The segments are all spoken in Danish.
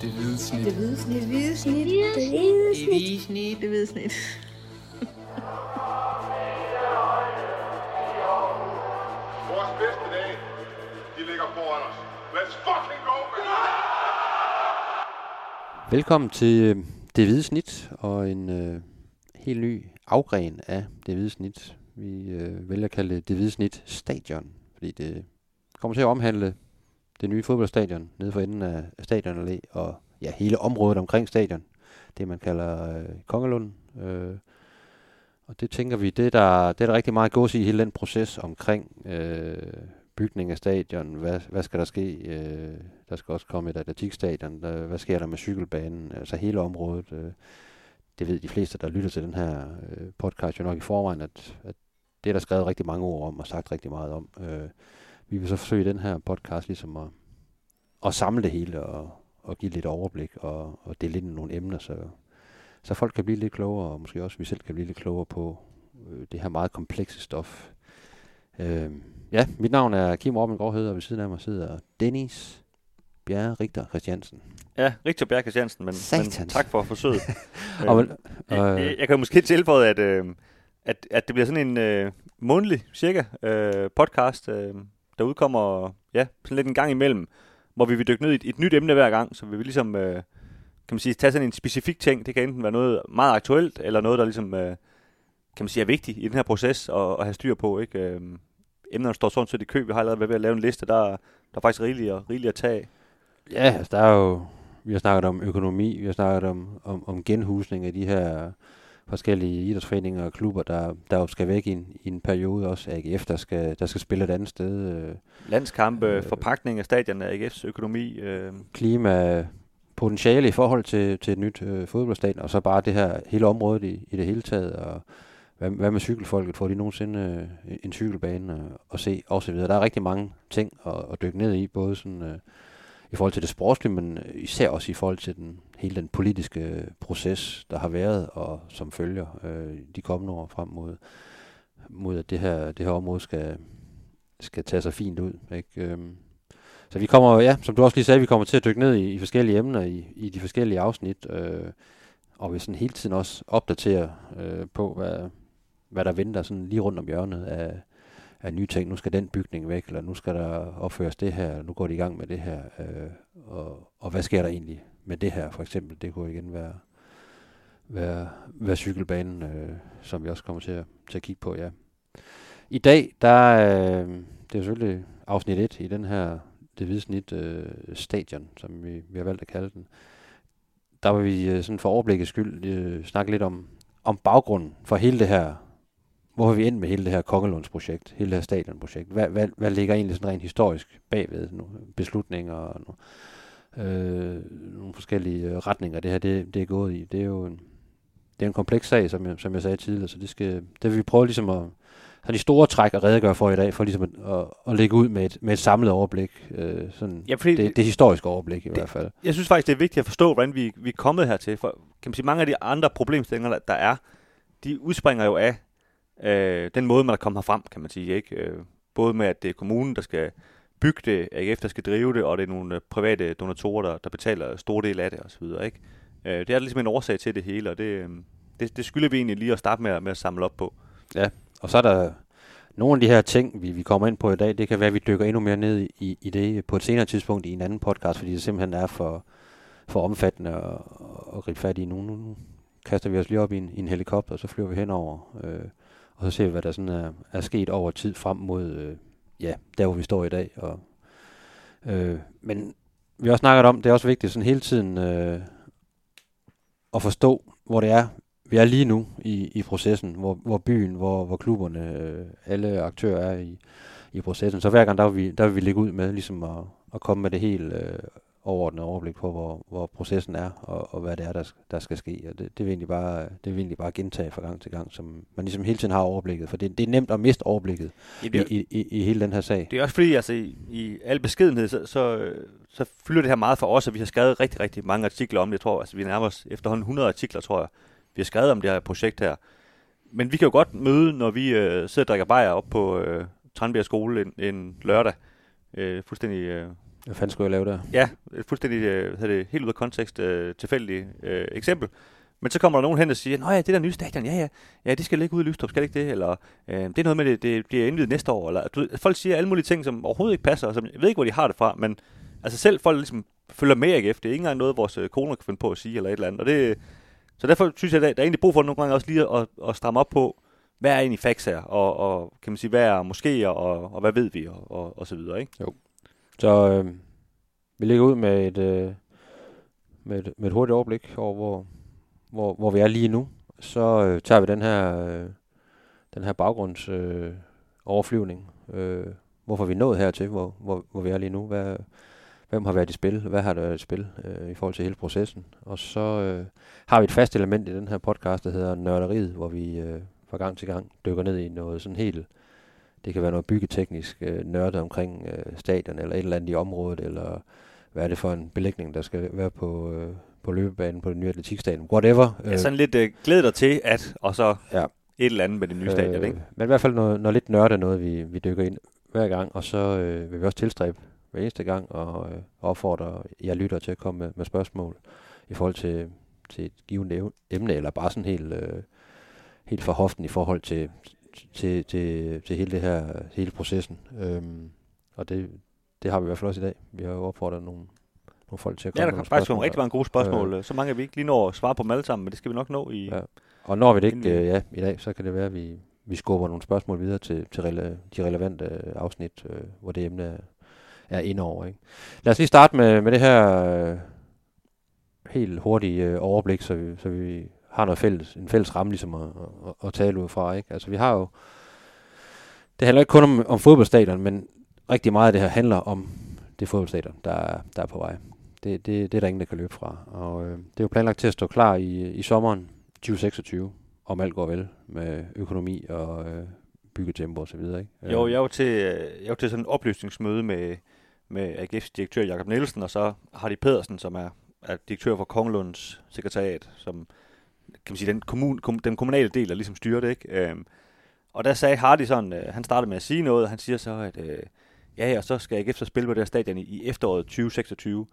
Det hvide snit. Det hvide snit. Det hvide snit. Det hvide Det hvide snit. Det hvide snit. Vores bedste dage, de ligger foran os. Let's fucking go, man! Velkommen til øh, Det Hvide Snit og en øh, helt ny afgren af Det Hvide Snit. Vi øh, vælger at kalde det Det Hvide Snit Stadion, fordi det kommer til at omhandle det nye fodboldstadion nede for enden af Stadion Allé og ja, hele området omkring stadion. Det man kalder øh, Kongelund. Øh, og det tænker vi, det er, der, det er der rigtig meget gås i hele den proces omkring øh, bygning af stadion. Hvad, hvad skal der ske? Øh, der skal også komme et atletikstadion. Der, hvad sker der med cykelbanen? Altså hele området. Øh, det ved de fleste, der lytter til den her øh, podcast jo nok i forvejen, at, at det er der skrevet rigtig mange ord om og sagt rigtig meget om. Øh, vi vil så forsøge i den her podcast ligesom at, at samle det hele og, og give lidt overblik og, og dele ind i nogle emner, så, så folk kan blive lidt klogere, og måske også vi selv kan blive lidt klogere på øh, det her meget komplekse stof. Øh, ja, mit navn er Kim Robin Gårdhed, og ved siden af mig sidder Dennis Bjerre Rigter Christiansen. Ja, Rigtig Bjerg Christiansen, men, men tak for forsøget. Og, øh, og, jeg, jeg kan måske tilføje, at, øh, at, at det bliver sådan en øh, månedlig cirka øh, podcast, øh, der udkommer ja, sådan lidt en gang imellem, hvor vi vil dykke ned i et, et nyt emne hver gang, så vi vil ligesom, øh, kan man sige, tage sådan en specifik ting. Det kan enten være noget meget aktuelt, eller noget, der ligesom, øh, kan man sige, er vigtigt i den her proces at, at have styr på. Ikke? Øh, emnerne står sådan set i kø. Vi har allerede været ved at lave en liste, der, der er faktisk rigeligt, og, rigeligt at tage. Ja, altså der er jo, vi har snakket om økonomi, vi har snakket om, om, om genhusning af de her forskellige idrætsforeninger og klubber, der, der jo skal væk i en, i en periode også. AGF, der skal, der skal spille et andet sted. Øh, Landskampe, Øh. øh, forpakning af stadion af AGF's økonomi. Øh, klima, potentiale i forhold til, til et nyt øh, fodboldstadion, og så bare det her hele området i, i det hele taget. Og hvad, hvad med cykelfolket? Får de nogensinde øh, en cykelbane og, og se og så videre? Der er rigtig mange ting at, at dykke ned i, både sådan, øh, i forhold til det sportslige, men især også i forhold til den, hele den politiske øh, proces, der har været og som følger øh, de kommende år frem mod, mod at det her, det her område skal, skal tage sig fint ud. Ikke? Øhm, så vi kommer, ja, som du også lige sagde, vi kommer til at dykke ned i, i forskellige emner i, i de forskellige afsnit, øh, og vi sådan hele tiden også opdatere øh, på, hvad, hvad der venter sådan lige rundt om hjørnet af, af nye ting. Nu skal den bygning væk, eller nu skal der opføres det her, eller nu går de i gang med det her, øh, og, og hvad sker der egentlig med det her, for eksempel. Det kunne igen være, være, være cykelbanen, øh, som vi også kommer til at, til at kigge på, ja. I dag, der øh, det er selvfølgelig afsnit 1 i den her det hvide snit øh, stadion, som vi, vi har valgt at kalde den. Der vil vi øh, sådan for overblikket skyld øh, snakke lidt om, om baggrunden for hele det her, hvor har vi endt med hele det her Kongelundsprojekt, hele det her stadionprojekt. Hvad, hvad, hvad ligger egentlig sådan rent historisk bagved nu? beslutninger og nu, øh, nogle forskellige øh, retninger, det her det, det er gået i. Det er jo en, det er en kompleks sag, som jeg, som jeg sagde tidligere, så det, skal, det vil vi prøve ligesom at, så de store træk at redegøre for i dag, for ligesom at, at, at lægge ud med et, med et samlet overblik. Øh, sådan Ja, fordi- det, det historiske overblik i Det- hvert fald. jeg synes faktisk, det er vigtigt at forstå, hvordan vi, vi er kommet hertil. For kan man sige, mange af de andre problemstillinger, der, der er, de udspringer jo af øh, den måde, man er kommet herfrem, kan man sige. Ikke? Øh, både med, at det er kommunen, der skal bygge det, AGF, der skal drive det, og det er nogle øh, private donatorer, der, der betaler store del af det osv. Ikke? Øh, det er ligesom en årsag til det hele, og det, øh, det, det skylder vi egentlig lige at starte med, at- med at samle op på. Ja, Og så er der nogle af de her ting, vi, vi kommer ind på i dag, det kan være, at vi dykker endnu mere ned i, i det på et senere tidspunkt i en anden podcast, fordi det simpelthen er for, for omfattende at, at gribe fat i. Nu, nu, nu kaster vi os lige op i en, i en helikopter, og så flyver vi henover, øh, og så ser vi, hvad der sådan er, er sket over tid frem mod, øh, ja, der hvor vi står i dag. Og, øh, men vi har også snakket om, det er også vigtigt sådan hele tiden øh, at forstå, hvor det er, vi er lige nu i, i processen, hvor, hvor byen, hvor, hvor klubberne, øh, alle aktører er i, i processen. Så hver gang, der vil vi, der vil vi ligge ud med ligesom at, at komme med det helt øh, overordnede overblik på, hvor, hvor processen er, og, og hvad det er, der, der skal ske. Og det, det, vil egentlig bare, det vil egentlig bare gentage fra gang til gang, som man ligesom hele tiden har overblikket. For det, det er nemt at miste overblikket i, i, i, i hele den her sag. Det er også fordi, altså i, i al beskedenhed, så, så, øh, så fylder det her meget for os, og vi har skrevet rigtig, rigtig mange artikler om det. Jeg tror, altså vi nærmer os efterhånden 100 artikler, tror jeg, vi har skrevet om det her projekt her. Men vi kan jo godt møde, når vi øh, sidder og drikker bajer op på øh, Tranbjerg skole en, en lørdag, øh, fuldstændig øh, Hvad fanden skulle jeg lave der? Ja, et fuldstændig øh, hvad hedder det, helt ud af kontekst øh, tilfældigt øh, eksempel. Men så kommer der nogen hen og siger, Nå ja, det der nye stadion, ja ja, ja det skal ligge ude i Lystrup, skal det ikke det? Eller øh, det er noget med, det, det bliver indvidet næste år. Eller, du, folk siger alle mulige ting, som overhovedet ikke passer, og som, jeg ved ikke, hvor de har det fra, men altså selv folk ligesom følger med ikke efter. Det er ikke engang noget, vores øh, koner kan finde på at sige, eller et eller andet. Og det, så derfor synes jeg, at der er egentlig brug for nogle gange også lige at, at stramme op på, hvad er egentlig facts her, og, og kan man sige, hvad er moskéer, og, og hvad ved vi, og, og, og så videre, ikke? Så øh, vi ligger ud med et, øh, med, et, med et hurtigt overblik over, hvor, hvor, hvor vi er lige nu. Så øh, tager vi den her, øh, den her baggrunds øh, overflyvning. Øh, hvorfor er vi nået hertil, hvor, hvor, hvor vi er lige nu? Hvad, hvem har været i spil? Hvad har der været i spil øh, i forhold til hele processen? Og så øh, har vi et fast element i den her podcast, der hedder Nørderiet, hvor vi øh, fra gang til gang dykker ned i noget sådan helt det kan være noget byggeteknisk øh, nørdet omkring øh, stadion, eller et eller andet i området, eller hvad er det for en belægning, der skal være på, øh, på løbebanen på det nye atletikstadion. Whatever. Ja, sådan lidt øh, glæd dig til, at, og så Ja. et eller andet med det nye stadion, ikke? Øh, men i hvert fald noget, noget lidt nørdet noget, vi, vi dykker ind hver gang, og så øh, vil vi også tilstræbe hver eneste gang og øh, opfordre jer lytter til at komme med, med spørgsmål i forhold til, til et givet emne, eller bare sådan helt, øh, helt for hoften i forhold til, til, til, til hele det her, hele processen. Øhm, og det, det har vi i hvert fald også i dag. Vi har jo opfordret nogle, nogle folk til at komme Ja, der kan faktisk komme rigtig mange gode spørgsmål. Øh. Så mange at vi ikke lige når at svare på dem alle sammen, men det skal vi nok nå i... Ja. Og når vi det ikke øh, ja, i dag, så kan det være, at vi, vi skubber nogle spørgsmål videre til, til rele, de relevante øh, afsnit, øh, hvor det emne er, er inde over. Ikke? Lad os lige starte med, med det her øh, helt hurtige øh, overblik, så vi, så vi har noget fælles, en fælles ramme ligesom at, at, at tale ud fra. Ikke? Altså vi har jo, det handler ikke kun om, om fodboldstadion, men rigtig meget af det her handler om det fodboldstadion, der, er- der er på vej. Det, det, det er der ingen, der kan løbe fra. Og øh, det er jo planlagt til at stå klar i, i sommeren 2026, om alt går vel med økonomi og øh, byggetempo og så videre. Ikke? Jo, Øh, jeg var til, øh, jeg var til sådan et oplysningsmøde med, med AGF's direktør Jakob Nielsen, og så Hardy Pedersen, som er, er direktør for Kongelunds sekretariat, som kan man sige, den, kommun, kom, den kommunale del, der ligesom styrer det, ikke? Øhm, og der sagde Hardy sådan, øh, han startede med at sige noget, og han siger så, at øh, ja, og så skal jeg efter spille på det her stadion i, i efteråret 2026.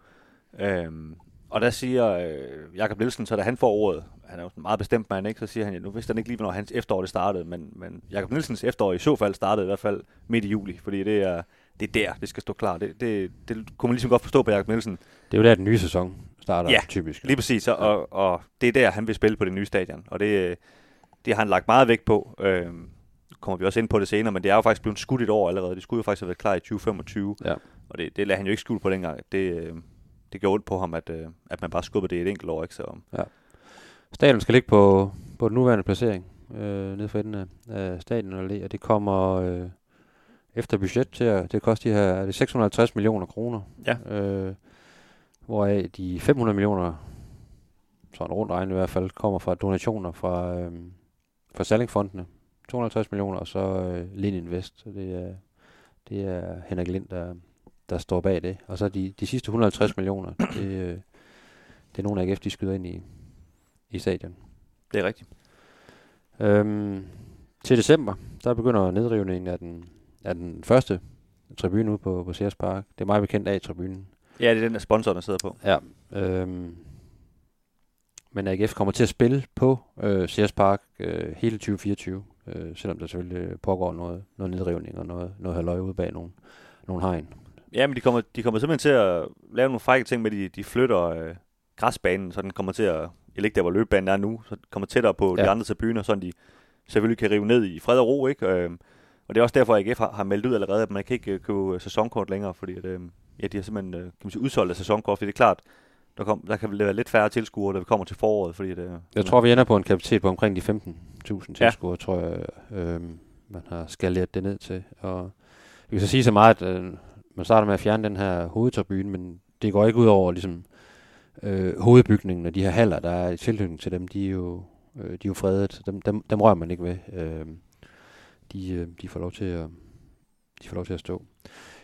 Øhm, og der siger øh, Jakob Nielsen, så da han får ordet, han er jo en meget bestemt mand, ikke? så siger han, ja, nu vidste han ikke lige, hvornår hans efterår det startede, men, men Jakob Nielsens efterår i så fald startede i hvert fald midt i juli, fordi det er, det er der, det skal stå klar. Det, det, det kunne man ligesom godt forstå på Jakob Nielsen. Det er jo der, den nye sæson starter Ja, typisk. Lige præcis, og, og, og det er der, han vil spille på det nye stadion, og det, øh, det har han lagt meget vægt på. Øhm, nu kommer vi også ind på det senere, men det er jo faktisk blevet skudt et år allerede. Det skulle jo faktisk have været klar i 2025, Ja. og det, det lader han jo ikke skjul på dengang. Det, øh, det gjorde ondt på ham, at, øh, at man bare skubbede det et enkelt år. Ikke? Så, Stadion skal ligge på, på den nuværende placering, øh, nede for enden af, af stadion og, og det kommer øh, efter budget til at det koster de her er det 650 millioner kroner. Ja. Øh, hvoraf de 500 millioner, sådan rundt regnet i hvert fald, kommer fra donationer fra, øh, fra Sallingfondene. 250 millioner, og så øh, Lind Invest. Så det er, det er Henrik Lind, der, der står bag det. Og så de, de sidste 150 millioner, det, øh, det er nogle af AGF, de skyder ind i, i stadion. det er rigtigt. Øhm, til december, der begynder nedrivningen af den, af den første tribune ude på, på Sears Park. Det er meget bekendt af tribunen. Ja, det er den, der sponsoren der sidder på. Ja. Øhm, men AGF kommer til at spille på øh, Sears Park øh, hele 2024, øh, selvom der selvfølgelig pågår noget, noget nedrivning og noget, noget halvøje ude bag nogle, nogle hegn. Ja, men de kommer, de kommer simpelthen til at lave nogle frække ting med, de, de flytter øh, græsbanen, så den kommer til at, eller ikke der, hvor løbebanen er nu, så den kommer tættere på ja. de andre tribuner, så de selvfølgelig kan rive ned i fred og ro, ikke? Øhm, og det er også derfor, at AGF har, har meldt ud allerede, at man kan ikke øh, købe sæsonkort længere, fordi at, øh, ja, de har simpelthen øh, kan man sige, udsolgt af sæsonkort, fordi det er klart, der, kom, der kan være lidt færre tilskuere, da vi kommer til foråret, fordi det, Jeg tror, vi ender på en kapacitet på omkring de 15.000 Ja. tilskuere, ja. tror jeg, øh, man har skaleret det ned til. Og vi kan så sige så meget, at øh, man starter med at fjerne den her hovedtribune, men det går ikke ud over ligesom, øh, hovedbygningen og de her haller, der er i tilknytning til dem, de er jo, øh, de er jo fredet. Dem, dem, dem rører man ikke ved. Øh, de, øh, de, får lov til at, de får lov til at stå.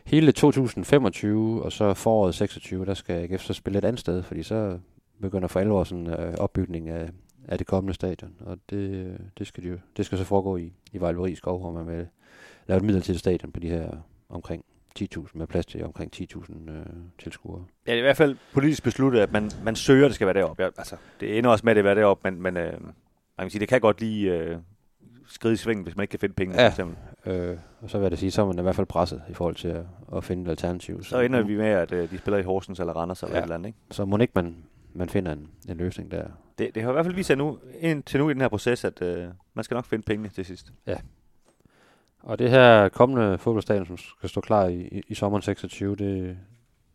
Hele 2025 og så foråret 26, der skal AGF så spille et andet sted, fordi så begynder for alvor sådan øh, opbygning af, af det kommende stadion. Og det, øh, det, skal de jo, det skal så foregå i, i Vejleveri Skov, hvor man vil lave et midlertidigt stadion på de her omkring 10.000 med plads til omkring 10.000 øh, tilskuere. Ja, det er i hvert fald politisk besluttet, at man, man søger, at det skal være deroppe. Ja, altså, det ender også med, at det er deroppe, men, men øh, man kan sige, det kan godt lige øh, skride i svingen, hvis man ikke kan finde penge. Ja. For eksempel. Øh, og så vil jeg da sige, så er man i hvert fald presset i forhold til at, at finde et alternativ. Så ender vi med, at øh, de spiller i Horsens eller Randers eller Ja. ja. et eller andet. Ikke? Så må ikke man, man finder en, en løsning der. Det, det har i hvert fald vist sig nu, indtil nu i den her proces, at øh, man skal nok finde pengene til sidst. Og det her kommende fodboldstadion, som skal stå klar i, i, i sommeren 26, det,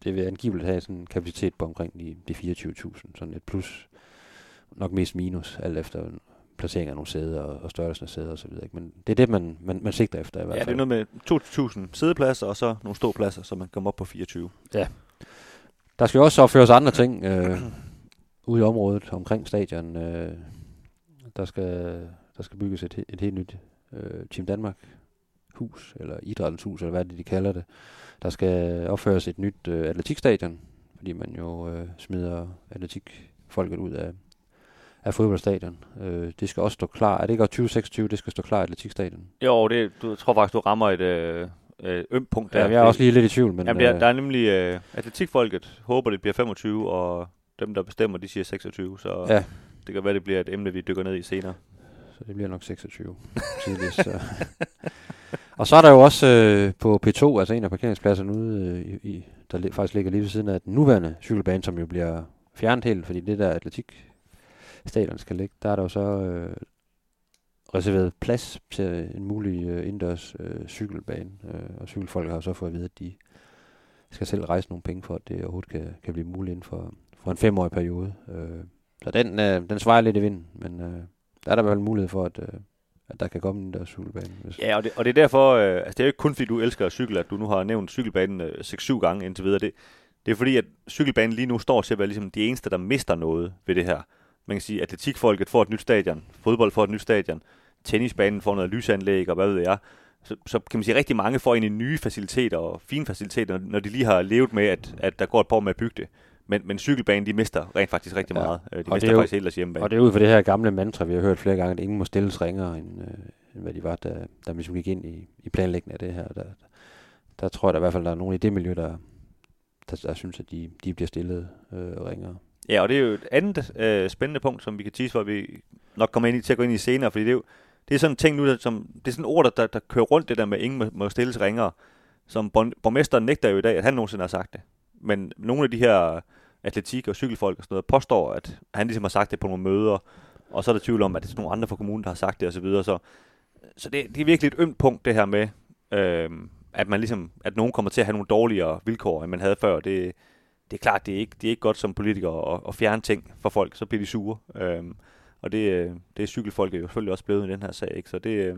det vil angiveligt have sådan en kapacitet på omkring de, de 24.000. Sådan et plus, nok mest minus, alt efter placering af nogle sæder og, og størrelsen af sæder osv. Men det er det, man, man, man sigter efter i hvert Ja, fald. det er noget med 2.000 sædepladser, og så nogle ståpladser, så man kommer op på 24. Der skal jo også opføres andre ting øh, ude i området omkring stadion. Øh, der, skal, der skal bygges et, et helt nyt øh, Team Danmark hus, eller idrættens hus, eller hvad det de kalder det. Der skal opføres et nyt øh, atletikstadion, fordi man jo øh, smider atletikfolket ud af, af fodboldstadion. Øh, det skal også stå klar. Er det ikke også 2026, det skal stå klar atletikstadion? Jo, det, du jeg tror faktisk, du rammer et øh, ømt punkt der. Ja, jeg er også lige lidt i tvivl, men Jamen, der, øh, der er nemlig øh, atletikfolket håber, det bliver 25, og dem, der bestemmer, de siger 26, så Ja. det kan være, det bliver et emne, vi dykker ned i senere. Så det bliver nok 26 tidligst. Så. og så er der jo også øh, på P2, altså en af parkeringspladserne ude, øh, i, i, der li- faktisk ligger lige ved siden af den nuværende cykelbane, som jo bliver fjernet helt, fordi det der stadion skal ligge, der er der jo så øh, reserveret plads til en mulig øh, indendørs øh, cykelbane, øh, og cykelfolk har jo så fået at vide, at de skal selv rejse nogle penge for, at det overhovedet kan, kan blive muligt inden for, for en femårig periode. Øh, så den, øh, den svarer lidt i vinden, men øh, der er der vel mulighed for, at, øh, at der kan komme en der cykelbane. Hvis, Ja, og det, og det er derfor, øh, altså det er jo ikke kun fordi du elsker at cykle, at du nu har nævnt cykelbanen øh, 6-7 gange indtil videre. Det, det er fordi, at cykelbanen lige nu står til at være ligesom de eneste, der mister noget ved det her. Man kan sige, at atletikfolket får et nyt stadion, fodbold får et nyt stadion, tennisbanen får noget lysanlæg, og hvad ved jeg. Så, så kan man sige, at rigtig mange får egentlig nye faciliteter og fine faciliteter, når de lige har levet med, at, at der går et par år med at bygge det. Men, men cykelbanen, de mister rent faktisk rigtig Ja. meget. Øh, De Og det mister er jo- faktisk hele deres hjemmebane. Og det er ud fra det her gamle mantra, vi har hørt flere gange, at ingen må stilles ringere, end, øh, end hvad de var, da, da ligesom gik ind i, i planlægningen af det her. Der, der tror jeg da i hvert fald, der er nogen i det miljø, der, der, der synes, at de, de bliver stillet øh, ringere. Ja, og det er jo et andet øh, spændende punkt, som vi kan tease for, at vi nok kommer ind i, til at gå ind i senere, fordi det er jo det er sådan en ting nu, der, som, det er sådan ord, der, der, der kører rundt det der med, at ingen må, må stilles ringere, som borgmesteren nægter jo i dag, at han nogensinde har sagt det. Men nogle af de her atletik- og cykelfolk og sådan noget, påstår, at han ligesom har sagt det på nogle møder, og så er der tvivl om, at det er sådan nogle andre fra kommunen, der har sagt det osv., så, videre. så, så det, det er virkelig et ømt punkt, det her med, øh, at man ligesom, at nogen kommer til at have nogle dårligere vilkår, end man havde før. Det, det er klart, det er ikke, det er ikke godt som politiker at, at fjerne ting for folk, så bliver de sure. Øhm, og det, øh, det er cykelfolket jo selvfølgelig også blevet i den her sag, ikke? Så det, øh,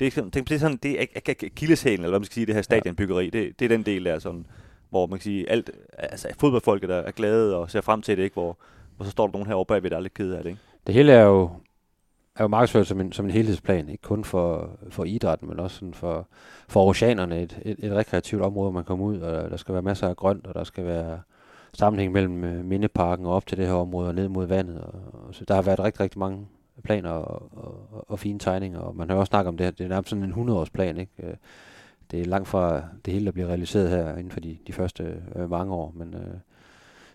det er sådan, det er sådan, det er kildeshælen, eller hvad man skal sige, det her stadionbyggeri, det, det er den del der, sådan, hvor man kan sige, alt, altså fodboldfolket er, er glade og ser frem til det, ikke? Hvor, hvor så står der nogen herovre bagved, der er lidt ked af det, ikke? Det hele er jo, er jo markedsført som en, som en helhedsplan, ikke kun for, for idrætten, men også sådan for, for oceanerne, et, et, et rekreativt område, hvor man kommer ud, og der skal være masser af grønt, og der skal være sammenhæng mellem øh, mindeparken og op til det her område og ned mod vandet. Og, og så der har været rigtig, rigtig mange planer og, og, og, fine tegninger, og man har jo også snakket om det her, det er nærmest sådan en 100-årsplan, ikke? Øh, det er langt fra det hele, der bliver realiseret her inden for de, de første øh, mange år, men øh,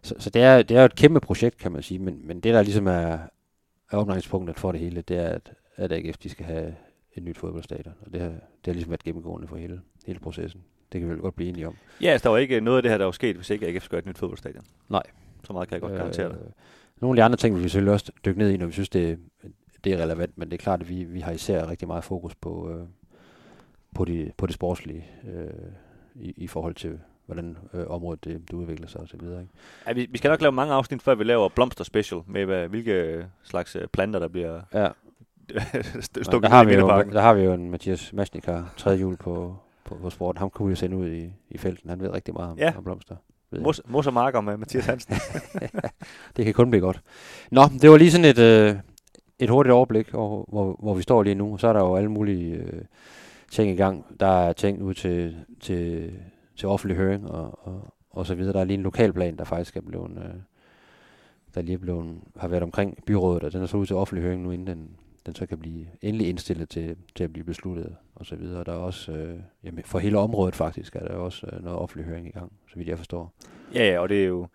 så, så det, er, det er jo et kæmpe projekt, kan man sige, men, men det, der ligesom er, er omdrejningspunktet for det hele, det er, at, at AGF de skal have et nyt fodboldstadion, og det har, det har ligesom været gennemgående for hele, hele processen. Det kan vi vel godt blive enige om. Ja, altså, der var ikke noget af det her, der var sket, hvis ikke AGF skulle have et nyt fodboldstadion. Nej. Så meget kan jeg godt garantere dig. Øh, Nogle af de andre ting vil vi selvfølgelig også dykke ned i, når vi synes, det, det er relevant, men det er klart, at vi, vi har især rigtig meget fokus på, øh, på, det, på det sportslige øh, i, i forhold til, hvordan øh, området det, det udvikler sig osv. Ja, vi, vi skal nok lave mange afsnit, før vi laver blomster special, med hvad, hvilke slags øh, planter, der bliver Ja, stukket der, har i vi jo, der har vi jo en Mathias Masnikar, tredje jul på, på, på sporten. Ham kunne vi jo sende ud i, i felten. Han ved rigtig meget om, Ja. om blomster. Mos, mos og marker med Mathias Hansen. Det kan kun blive godt. Nå, det var lige sådan et, øh, et hurtigt overblik over, hvor, hvor vi står lige nu. Så er der jo alle mulige øh, ting i gang. Der er ting ud til, til, til offentlig høring og, og, og så videre. Der er lige en lokalplan, der faktisk er blevet, øh, der lige er blevet, har været omkring byrådet, og den er så ud til offentlig høring nu, inden den, den så kan blive endelig indstillet til, til at blive besluttet og så videre. Der er også, øh, jamen for hele området faktisk, er der også øh, noget offentlig høring i gang, så vidt jeg forstår. Ja, ja, og det er jo,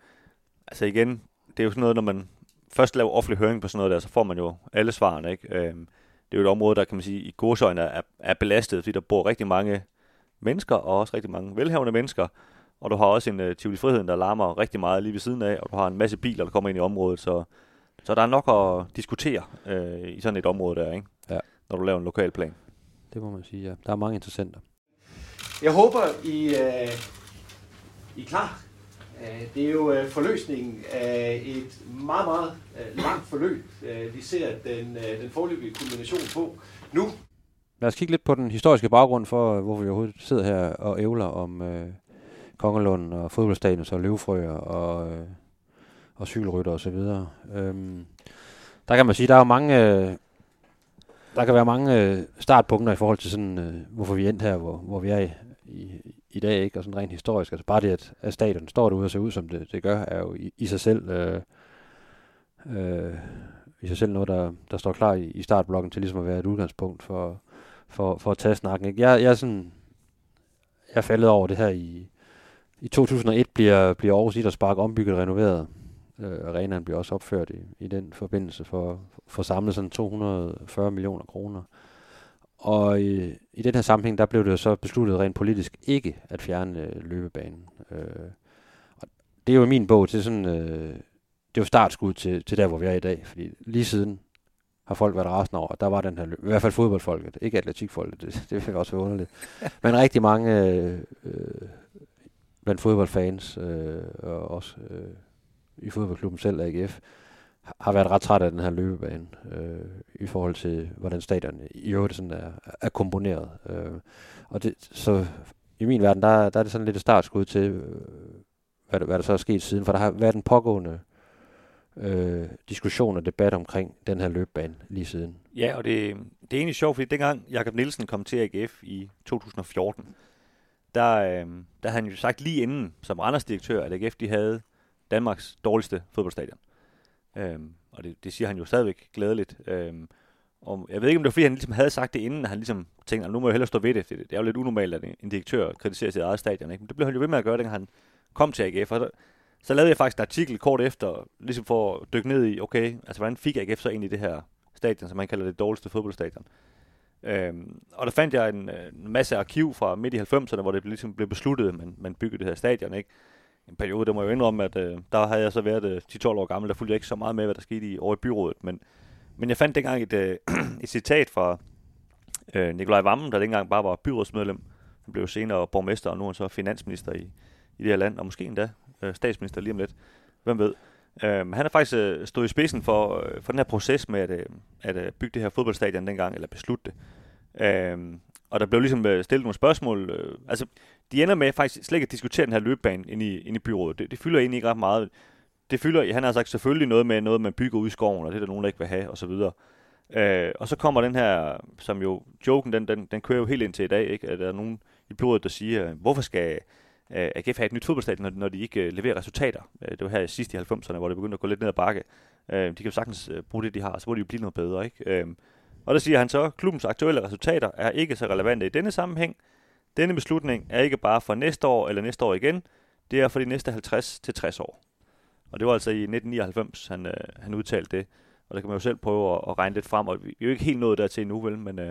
altså igen, det er jo sådan noget, når man først laver offentlig høring på sådan noget der, så får man jo alle svarene, ikke? Øhm, det er jo et område, der kan man sige, i godsøjne er, er belastet, fordi der bor rigtig mange mennesker, og også rigtig mange velhavende mennesker, og du har også en øh, Tivoli Friheden, der larmer rigtig meget lige ved siden af, og du har en masse biler, der kommer ind i området, så, så der er nok at diskutere uh, i sådan et område der, ikke? Ja. når du laver en lokal plan. Det må man sige, ja. Der er mange interessenter. Jeg håber, I, uh, I er klar. Uh, det er jo uh, forløsningen af et meget, meget uh, langt forløb. Vi ser den, den forløbige kulmination på nu. Lad os kigge lidt på den historiske baggrund for, hvorfor vi overhovedet sidder her og ævler om øh, Kongelund og fodboldstadion og løvfrøer og, øh, og cykelrytter og så videre. Øhm, der kan man sige, der er jo mange, øh, der kan være mange øh, startpunkter i forhold til sådan, øh, hvorfor vi er endt her, hvor, hvor vi er i, i, i dag, ikke? Og sådan rent historisk. Altså bare det, at, at stadion står derude og ser ud, som det, det gør, er jo i, i sig selv øh, øh, i sig selv noget, der, der står klar i, i startblokken til ligesom at være et udgangspunkt for, for, for at tage snakken. Ikke? Jeg, jeg er sådan, jeg er faldet over det her i, i 2001 bliver, bliver Aarhus Idrætspark ombygget og renoveret. Øh, arenaen bliver også opført i, i den forbindelse for, for samlet sådan 240 millioner kroner. Og i, i den her sammenhæng, der blev det jo så besluttet rent politisk ikke at fjerne øh, løbebanen. Øh, og det er jo min bog til sådan, øh, det er jo startskud til, til der, hvor vi er i dag. Fordi lige siden har folk været rasende over, der var den her løb. I hvert fald fodboldfolket, ikke atletikfolket, det, det vil også være underligt. Men rigtig mange øh, øh, blandt fodboldfans, øh, og også øh, i fodboldklubben selv, AGF, har været ret træt af den her løbebane, øh, i forhold til, hvordan stadion i øvrigt sådan er, er komponeret. Øh, og det, så i min verden, der, der er det sådan lidt et startskud til, øh, hvad, der, hvad der så er sket siden, for der har været en pågående øh, diskussion og debat omkring den her løbebane lige siden. Ja, og det, det er egentlig sjovt, fordi dengang Jakob Nielsen kom til AGF i 2014, der, øh, der havde han jo sagt lige inden, som Randers direktør, at AGF de havde Danmarks dårligste fodboldstadion. Øhm, og det, det siger han jo stadigvæk glædeligt. Øhm, og jeg ved ikke, om det var fordi, han ligesom havde sagt det inden, at han ligesom tænkte, at nu må jeg hellere stå ved det. Det, det er jo lidt unormalt, at en direktør kritiserer sit eget stadion. Ikke? Men det blev han jo ved med at gøre, da han kom til AGF. Og så, så lavede jeg faktisk en artikel kort efter, ligesom for at dykke ned i, okay, altså hvordan fik AGF så egentlig det her stadion, som man kalder det dårligste fodboldstadion. Øhm, og der fandt jeg en, øh, en masse arkiv fra midt i 90'erne, hvor det ligesom blev besluttet, at man, man byggede det her stadion. Ikke? En periode, der må jeg jo indrømme, at øh, der havde jeg så været øh, 10-12 år gammel, der fulgte jeg ikke så meget med, hvad der skete i, over i byrådet. Men, men jeg fandt dengang et, øh, et citat fra øh, Nikolaj Vammen, der dengang bare var byrådsmedlem. Han blev senere borgmester, og nu er han så finansminister i, i det her land, og måske endda øh, statsminister lige om lidt. Hvem ved? Øh, han har faktisk øh, stået i spidsen for, øh, for den her proces med at, øh, at øh, bygge det her fodboldstadion dengang, eller beslutte det. Øh, og der blev ligesom øh, stillet nogle spørgsmål. Øh, altså, de ender med faktisk slet ikke at diskutere den her løbebane inde i, inde i byrådet. Det, det fylder egentlig ikke ret meget. Det fylder, han har sagt selvfølgelig noget med noget, man bygger ud i skoven, og det er der nogen, der ikke vil have, og så videre. Øh, og så kommer den her, som jo, joken, den, den, den kører jo helt ind til i dag, ikke? at der er nogen i byrådet, der siger, øh, hvorfor skal øh, AGF have et nyt fodboldstadion, når, når de ikke øh, leverer resultater? Øh, det var her sidst i 90'erne, hvor det begyndte at gå lidt ned ad bakke. Øh, de kan jo sagtens øh, bruge det, de har, så må de jo blive noget bedre. Ikke? Øh, og der siger han så, klubbens aktuelle resultater er ikke så relevante i denne sammenhæng. Denne beslutning er ikke bare for næste år eller næste år igen, det er for de næste 50 til 60 år. Og det var altså i 1999, han, øh, han udtalte det. Og der kan man jo selv prøve at, at regne lidt frem, og vi er jo ikke helt nået dertil endnu, vel, men øh,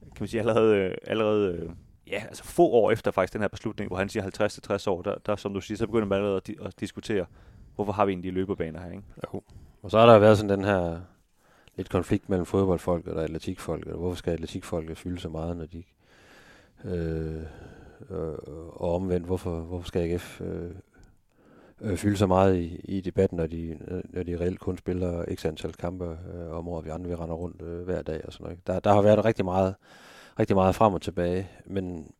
kan man sige allerede, øh, allerede øh, ja, altså få år efter faktisk den her beslutning, hvor han siger 50 til 60 år, der, der som du siger, så begynder man allerede at, di- at diskutere, hvorfor har vi egentlig de løbebaner her, ikke? Jo. Og så har der været sådan den her lidt konflikt mellem fodboldfolk og atletikfolk. Og hvorfor skal atletikfolket fylde så meget, når de øh, øh, og omvendt, hvorfor, hvorfor skal AGF øh, øh, fylde så meget i, i debatten, når de, når de reelt kun spiller x antal kampe øh, om året, vi andre vi render rundt øh, hver dag og sådan noget. Der, der har været rigtig meget, rigtig meget frem og tilbage, men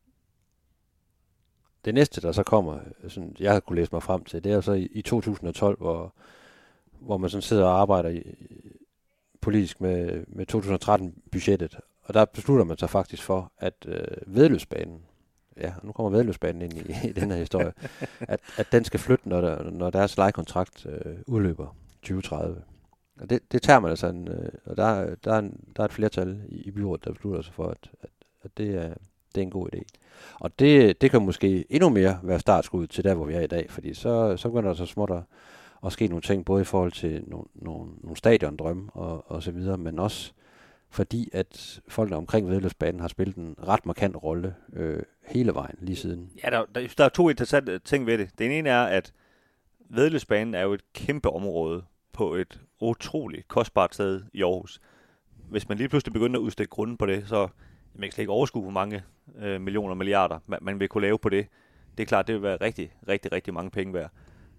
det næste, der så kommer, øh, sådan, jeg har kunne læse mig frem til, det er så i, i 2012, hvor, hvor man sådan sidder og arbejder i, politisk med, med 2013-budgettet. Og der beslutter man sig faktisk for, at øh, vedløbsbanen, ja, nu kommer vedløbsbanen ind i, i den her historie, at, at den skal flytte, når, der, når deres lejekontrakt øh, udløber 2030. Og det, det tager man altså, en, øh, og der, er- der, er en, der er et flertal i, i byrådet, der beslutter sig for, at, at, at det, er, det er en god idé. Og det, det kan måske endnu mere være startskud til der, hvor vi er i dag, fordi så, så begynder der så småt at, og ske nogle ting, både i forhold til nogle, nogle, nogle stadiondrømme og, og så videre, men også fordi at folkene omkring vedløbsbanen har spillet en ret markant rolle øh, hele vejen lige siden. Ja, der, der, der er to interessante ting ved det. Den ene er, at vedløbsbanen er jo et kæmpe område på et utroligt kostbart sted i Aarhus. Hvis man lige pludselig begynder at udstikke grunden på det, så man kan slet ikke overskue, hvor mange øh, millioner og milliarder man, man vil kunne lave på det. Det er klart, det vil være rigtig, rigtig, rigtig mange penge værd.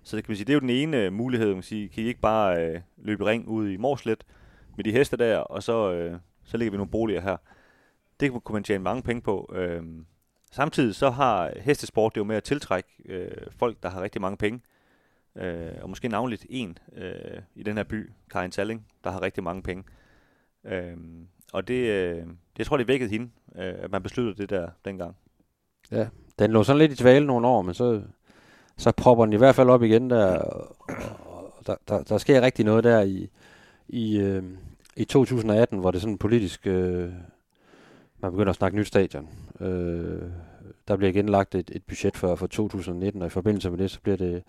Så det kan man sige, det er jo den ene øh, mulighed, man kan sige, kan I ikke bare øh, løbe ring ud i Morslet med de heste der, og så, øh, så ligger vi nogle boliger her. Det kunne man tjene mange penge på. Øh, samtidig så har hestesport det jo med at tiltrække øh, folk, der har rigtig mange penge. Øh, og måske navnligt en øh, i den her by, Karin Salling, der har rigtig mange penge. Øh, og det, øh, det, jeg tror, det vækkede hende, øh, at man besluttede det der dengang. Ja, den lå sådan lidt i tvale nogle år, men så, så propper den i hvert fald op igen der, der, der, der sker rigtig noget der i, i, øh, i 2018, hvor det sådan politisk, øh, man begynder at snakke nyt stadion. Øh, der bliver igen lagt et, et budget for, for 2019, og i forbindelse med det, så bliver det,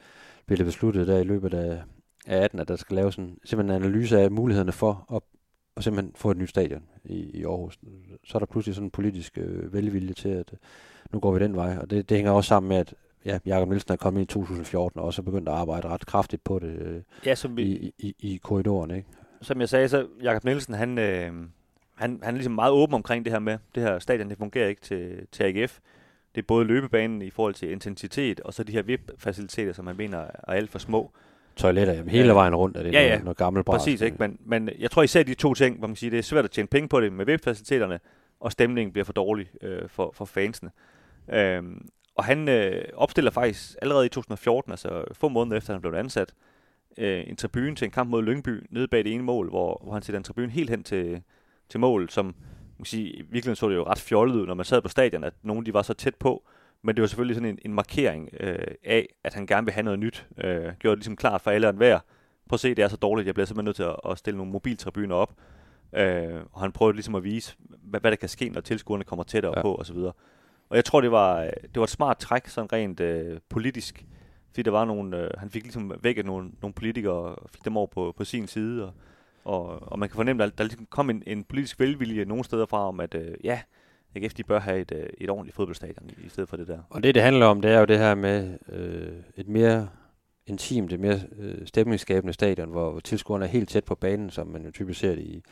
bliver det besluttet der i løbet af, af 18, at der skal laves en, simpelthen en analyse af mulighederne for at, at simpelthen få et nyt stadion i, i Aarhus. Så er der pludselig sådan en politisk øh, velvilje til, at øh, nu går vi den vej, og det, det hænger også sammen med, at ja, Jakob Nielsen er kommet i 2014, og også er begyndt at arbejde ret kraftigt på det øh, Ja, som, vi, i, i, i korridoren, ikke? som jeg sagde, så Jakob Nielsen, han, øh, han, han er ligesom meget åben omkring det her med, det her stadion, det fungerer ikke til, til AGF. Det er både løbebanen i forhold til intensitet, og så de her VIP-faciliteter, som han mener er alt for små. Toiletter, jamen, hele vejen rundt er det Ja, ja. noget, noget gammelt bras. Præcis, ikke? Men, men jeg tror især de to ting, hvor man siger, det er svært at tjene penge på det med VIP-faciliteterne, og stemningen bliver for dårlig øh, for, for fansene. Øhm, og han øh, opstiller faktisk allerede i 2014, altså få måneder efter han blev ansat, øh, en tribune til en kamp mod Lyngby, nede bag det ene mål, hvor, hvor han sætter en tribune helt hen til, til mål, som man kan sige, i virkeligheden så det jo ret fjollet ud, når man sad på stadion, at nogen de var så tæt på, men det var selvfølgelig sådan en, en markering øh, af, at han gerne vil have noget nyt. Øh, gjorde det ligesom klart for alle og enhver. Prøv at se, det er så dårligt, jeg bliver simpelthen nødt til at, at stille nogle mobiltribuner op. Øh, og han prøvede ligesom at vise, hvad, hvad der kan ske, når tilskuerne kommer tættere ja. på osv. Og jeg tror, det var, det var et smart træk, sådan rent øh, politisk. Fordi der var nogle, øh, han fik ligesom væk nogle, nogle politikere, og fik dem over på, på sin side. Og, og, og man kan fornemme, at der ligesom kom en, en politisk velvilje nogle steder fra, om at øh, ja, AGF de bør have et, øh, et ordentligt fodboldstadion i, i stedet for det der. Og det, det handler om, det er jo det her med øh, et mere intimt, et mere øh, stemningsskabende stadion, hvor, hvor tilskuerne er helt tæt på banen, som man jo typisk ser det i,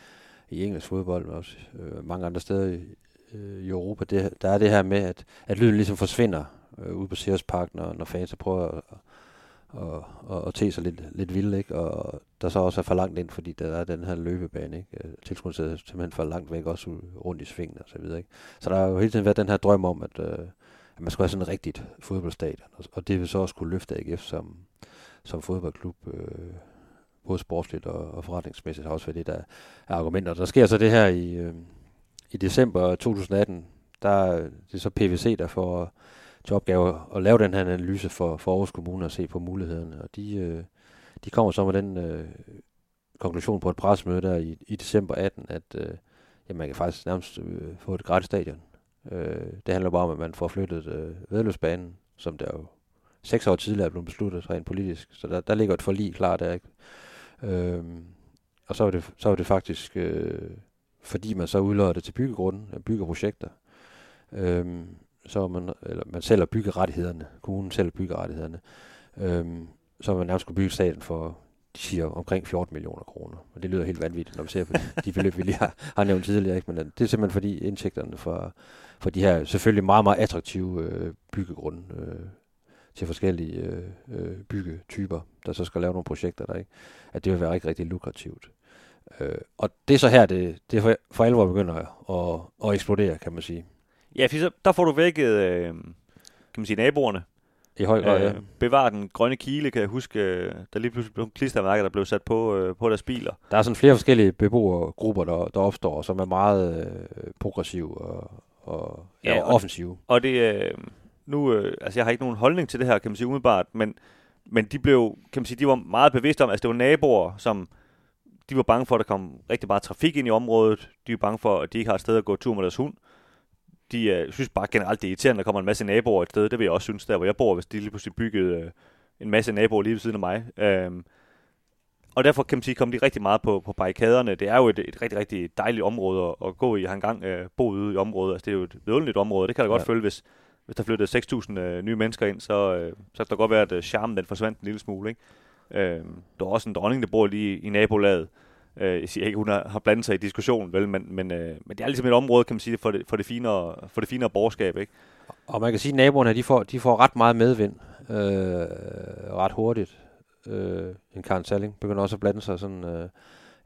i engelsk fodbold, og også øh, mange andre steder i, øh, i Europa. Det, der er det her med, at, at lyden ligesom forsvinder øh, ude på Sears Park, når, når fans prøver at, og, og, og te sig lidt, lidt vildt, ikke? Og der så også er for langt ind, fordi der er den her løbebane, ikke? Tilskuddet Tilskuerne sidder simpelthen for langt væk, også rundt i svingen og så videre, ikke? Så der har jo hele tiden været den her drøm om, at, øh, at man skulle have sådan et rigtigt fodboldstadion, og, og det vil så også kunne løfte AGF som, som fodboldklub, øh, både sportsligt og, og forretningsmæssigt har også været det, der er argumenter. Der sker så det her i, øh, i december 2018, der er det er så PVC, der får til opgave at lave den her analyse for, for Aarhus Kommune og se på mulighederne. Og de, øh, de kommer så med den øh, konklusion på et pressemøde der i, i december 18, at øh, jamen, man kan faktisk nærmest øh, få et gratis stadion. Øh, det handler bare om, at man får flyttet øh, vedløbsbanen, som der jo seks år tidligere blev besluttet rent politisk. Så der, der ligger et forlig klar der. Ikke? Øh, og så er det, så er det faktisk, øh, fordi man så udløjer det til byggegrunden, øh, byggeprojekter, Øhm, så man, eller man sælger byggerettighederne, kommunen sælger byggerettighederne, øhm, så man nærmest skulle bygge staten for, de siger, omkring 14 millioner kroner. Og det lyder helt vanvittigt, når man ser på de, beløb, vi lige har, har nævnt tidligere. Ikke? Men øh, det er simpelthen fordi indtægterne for, for de her selvfølgelig meget, meget attraktive øh, byggegrunde øh, til forskellige øh, øh, byggetyper, der så skal lave nogle projekter der, ikke? at det vil være rigtig, rigtig lukrativt. Øh, og det er så her, det, det for, for alvor begynder at, at eksplodere, kan man sige. Ja, fordi så, der får du vækket, øh, kan man sige, naboerne. I høj grad, ja. Øh, bevar den grønne kile, kan jeg huske, øh, der lige pludselig blev klistermærker, der blev sat på, øh, på deres biler. Der er sådan flere forskellige beboergrupper, der, der opstår, som er meget øh, progressive og, og, ja, Ja, og offensive. Og det, øh, nu, øh, altså jeg har ikke nogen holdning til det her, kan man sige umiddelbart, men, men de blev, kan man sige, de var meget bevidste om, altså det var naboer, som de var bange for, at der kom rigtig meget trafik ind i området. De var bange for, at de ikke har et sted at gå tur med deres hund. De øh, synes bare generelt, det er irriterende, at der kommer en masse naboer et sted. Det vil jeg også synes, der hvor jeg bor, hvis de lige pludselig byggede øh, en masse naboer lige ved siden af mig. Øhm, og derfor kan man sige, kom de rigtig meget på, på barrikaderne. Det er jo et, et rigtig, rigtig dejligt område at, at gå i. Jeg har engang øh, boet ude i området. Altså, det er jo et vidunderligt område. Det kan jeg godt Ja. føle, hvis, hvis der flyttede 6.000 øh, nye mennesker ind, så, øh, så kan der godt være, at øh, charmen den forsvandt en lille smule. Ikke? Øh, der er også en dronning, der bor lige i nabolaget. Øh, jeg siger ikke, hun har, har blandet sig i diskussionen, vel, men, men, øh, men det er ligesom et område, kan man sige, for det, for det, finere, for det finere borgerskab. Ikke? Og man kan sige, at naboerne de får, de får ret meget medvind øh, ret hurtigt. Øh, en Karen Salling begynder også at blande sig sådan, øh,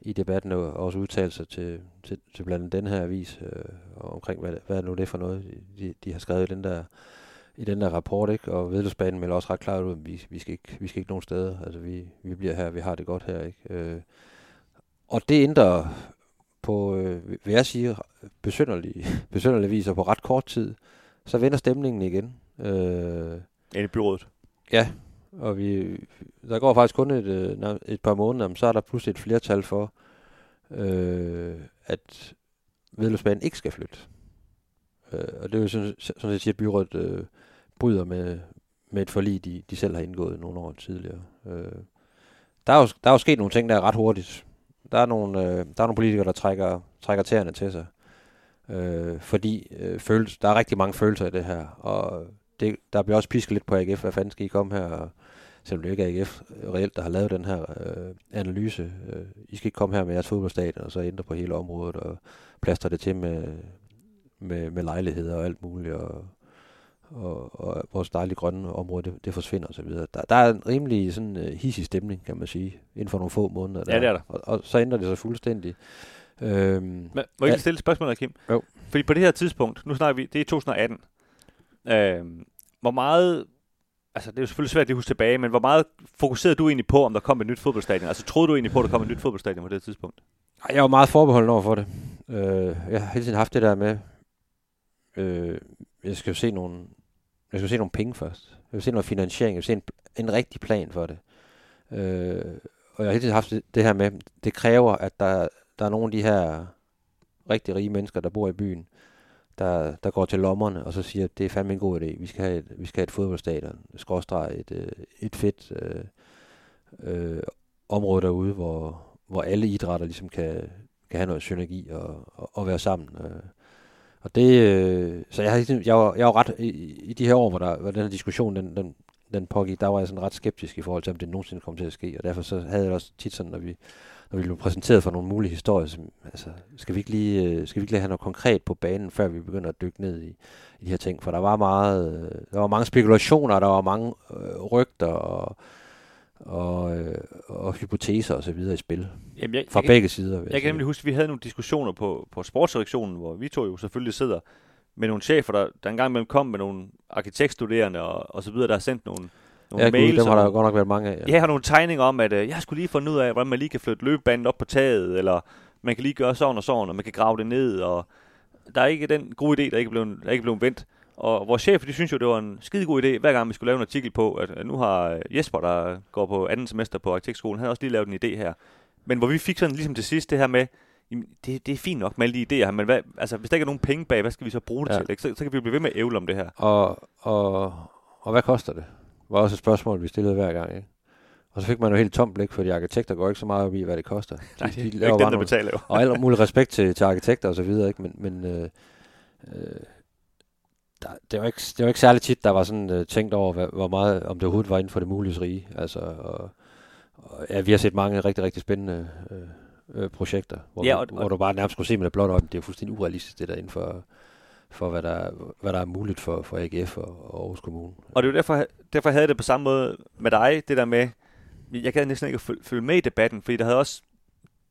i debatten og også udtale sig til, til, til blandt andet den her avis øh, omkring, hvad, hvad er nu det for noget, de, de har skrevet i den der i den der rapport, ikke? Og vedløbsbanen melder også ret klart ud, at vi, vi, skal ikke, vi skal ikke nogen steder. Altså, vi, vi bliver her, vi har det godt her, ikke? Øh, og det ændrer på, øh, vil jeg sige, besynderlig, besynderlig vis, og på ret kort tid, så vender stemningen igen. Øh, Inde i byrådet. ja, og vi, der går faktisk kun et, øh, et par måneder, men så er der pludselig et flertal for, øh, at vedløbsbanen ikke skal flytte. Øh, og det er jo sådan, sådan set, at byrådet øh, bryder med, med et forlig, de, de selv har indgået nogle år tidligere. Øh, der, er jo, der er jo sket nogle ting, der er ret hurtigt. Der er nogle, øh, der er nogle politikere, der trækker, trækker tæerne til sig. Øh, fordi øh, følelse, der er rigtig mange følelser i det her. Og det, der bliver også pisket lidt på AGF. Hvad fanden skal I komme her? Og, selvom det ikke er AGF øh, reelt, der har lavet den her øh, analyse. Øh, I skal ikke komme her med jeres fodboldstadion og så ændre på hele området og plaster det til med, med, med lejligheder og alt muligt. Og, og, og vores dejlige grønne område, det, det forsvinder osv. Der, der er en rimelig sådan uh, hissig stemning, kan man sige, inden for nogle få måneder. Ja, det er der. Og, og så ændrer det sig fuldstændig. Øhm, Men, må jeg Ja. ikke stille et spørgsmål, Kim? Jo. Fordi på det her tidspunkt, nu snakker vi, det er 2018. Øh, hvor meget, altså det er jo selvfølgelig svært at huske tilbage, men hvor meget fokuserede du egentlig på, om der kom et nyt fodboldstadion? Altså troede du egentlig på, at der kom et nyt fodboldstadion på det tidspunkt? Ej, Jeg var meget forbeholden over for det. Øh, jeg har hele tiden haft det der med, øh, jeg skal jo se nogle, jeg skal se nogle penge først. Jeg vil se noget finansiering, jeg vil se en, en rigtig plan for det. Øh, og jeg har hele tiden haft det, her med, det kræver, at der, der er nogle af de her rigtig rige mennesker, der bor i byen, der, der går til lommerne og så siger, at det er fandme en god idé. Vi skal have et, vi skal have et fodboldstadion, skråstreg et, øh, et fedt øh, øh, område derude, hvor, hvor alle idrætter ligesom kan, kan have noget synergi og, og, og være sammen. Øh. Og det, øh, så jeg, har ligesom, jeg, var, jeg var ret, i, i de her år, hvor, der, hvor den her diskussion, den, den, den pågik, der var jeg sådan ret skeptisk i forhold til, om det nogensinde kom til at ske. Og derfor så havde jeg også tit sådan, når vi, når vi blev præsenteret for nogle mulige historier, som, altså, skal vi ikke lige, øh, skal vi ikke lige have noget konkret på banen, før vi begynder at dykke ned i, i de her ting? For der var meget, øh, der var mange spekulationer, der var mange øh, rygter og, og, øh, og hypoteser og så videre i spil. Jamen, jeg, Fra jeg, begge sider. vil Jeg kan nemlig huske, at vi havde nogle diskussioner på, på sportsredaktionen, hvor vi to jo selvfølgelig sidder med nogle chefer, der, der engang imellem kom med nogle arkitektstuderende og, og så videre, der har sendt nogle, nogle Ja, gud, mails. dem har der godt nok været mange af. Jeg har nogle tegninger om, at øh, jeg skulle lige finde ud af, hvordan man lige kan flytte løbebanen op på taget, eller man kan lige gøre sådan og sådan, og man kan grave det ned, og der er ikke den gode idé, der ikke er blevet, der er ikke blevet vendt. Og vores chef, de synes jo, det var en skide god idé, hver gang vi skulle lave en artikel på, at nu har øh, Jesper, der går på anden semester på arkitektskolen, han har også lige lavet en idé her. Men hvor vi fik sådan ligesom til sidst det her med, jamen, det, det er fint nok med alle de idéer her, men hvad, altså, hvis der ikke er nogen penge bag, hvad skal vi så bruge det Ja. til? Ikke? Så, så kan vi jo blive ved med at ævle om det her. Og, og, og hvad koster det? var også et spørgsmål, vi stillede hver gang. Ikke? Og så fik man jo helt tomt blik, fordi arkitekter går ikke så meget op i, hvad det koster. De, Nej, er ikke laver dem, bare der nogle- betaler jo. og al mulig respekt til, til arkitekter og så videre, ikke? men, men øh, øh, der, det, var ikke, det var ikke særlig tit, der var sådan øh, tænkt over, hvad, hvor meget, om det overhovedet var inden for det mulige rige. Altså, og, og, ja, vi har set mange rigtig, rigtig spændende øh, øh, projekter, hvor, Ja, og- og, hvor du bare nærmest skulle se med det blotte øje, det er fuldstændig urealistisk, det der inden for, for hvad, der, hvad der er muligt for, for AGF og, og Aarhus Kommune. Og det er jo derfor, derfor havde jeg det på samme måde med dig, det der med, jeg gad næsten ikke følge, følge med i debatten, fordi der havde også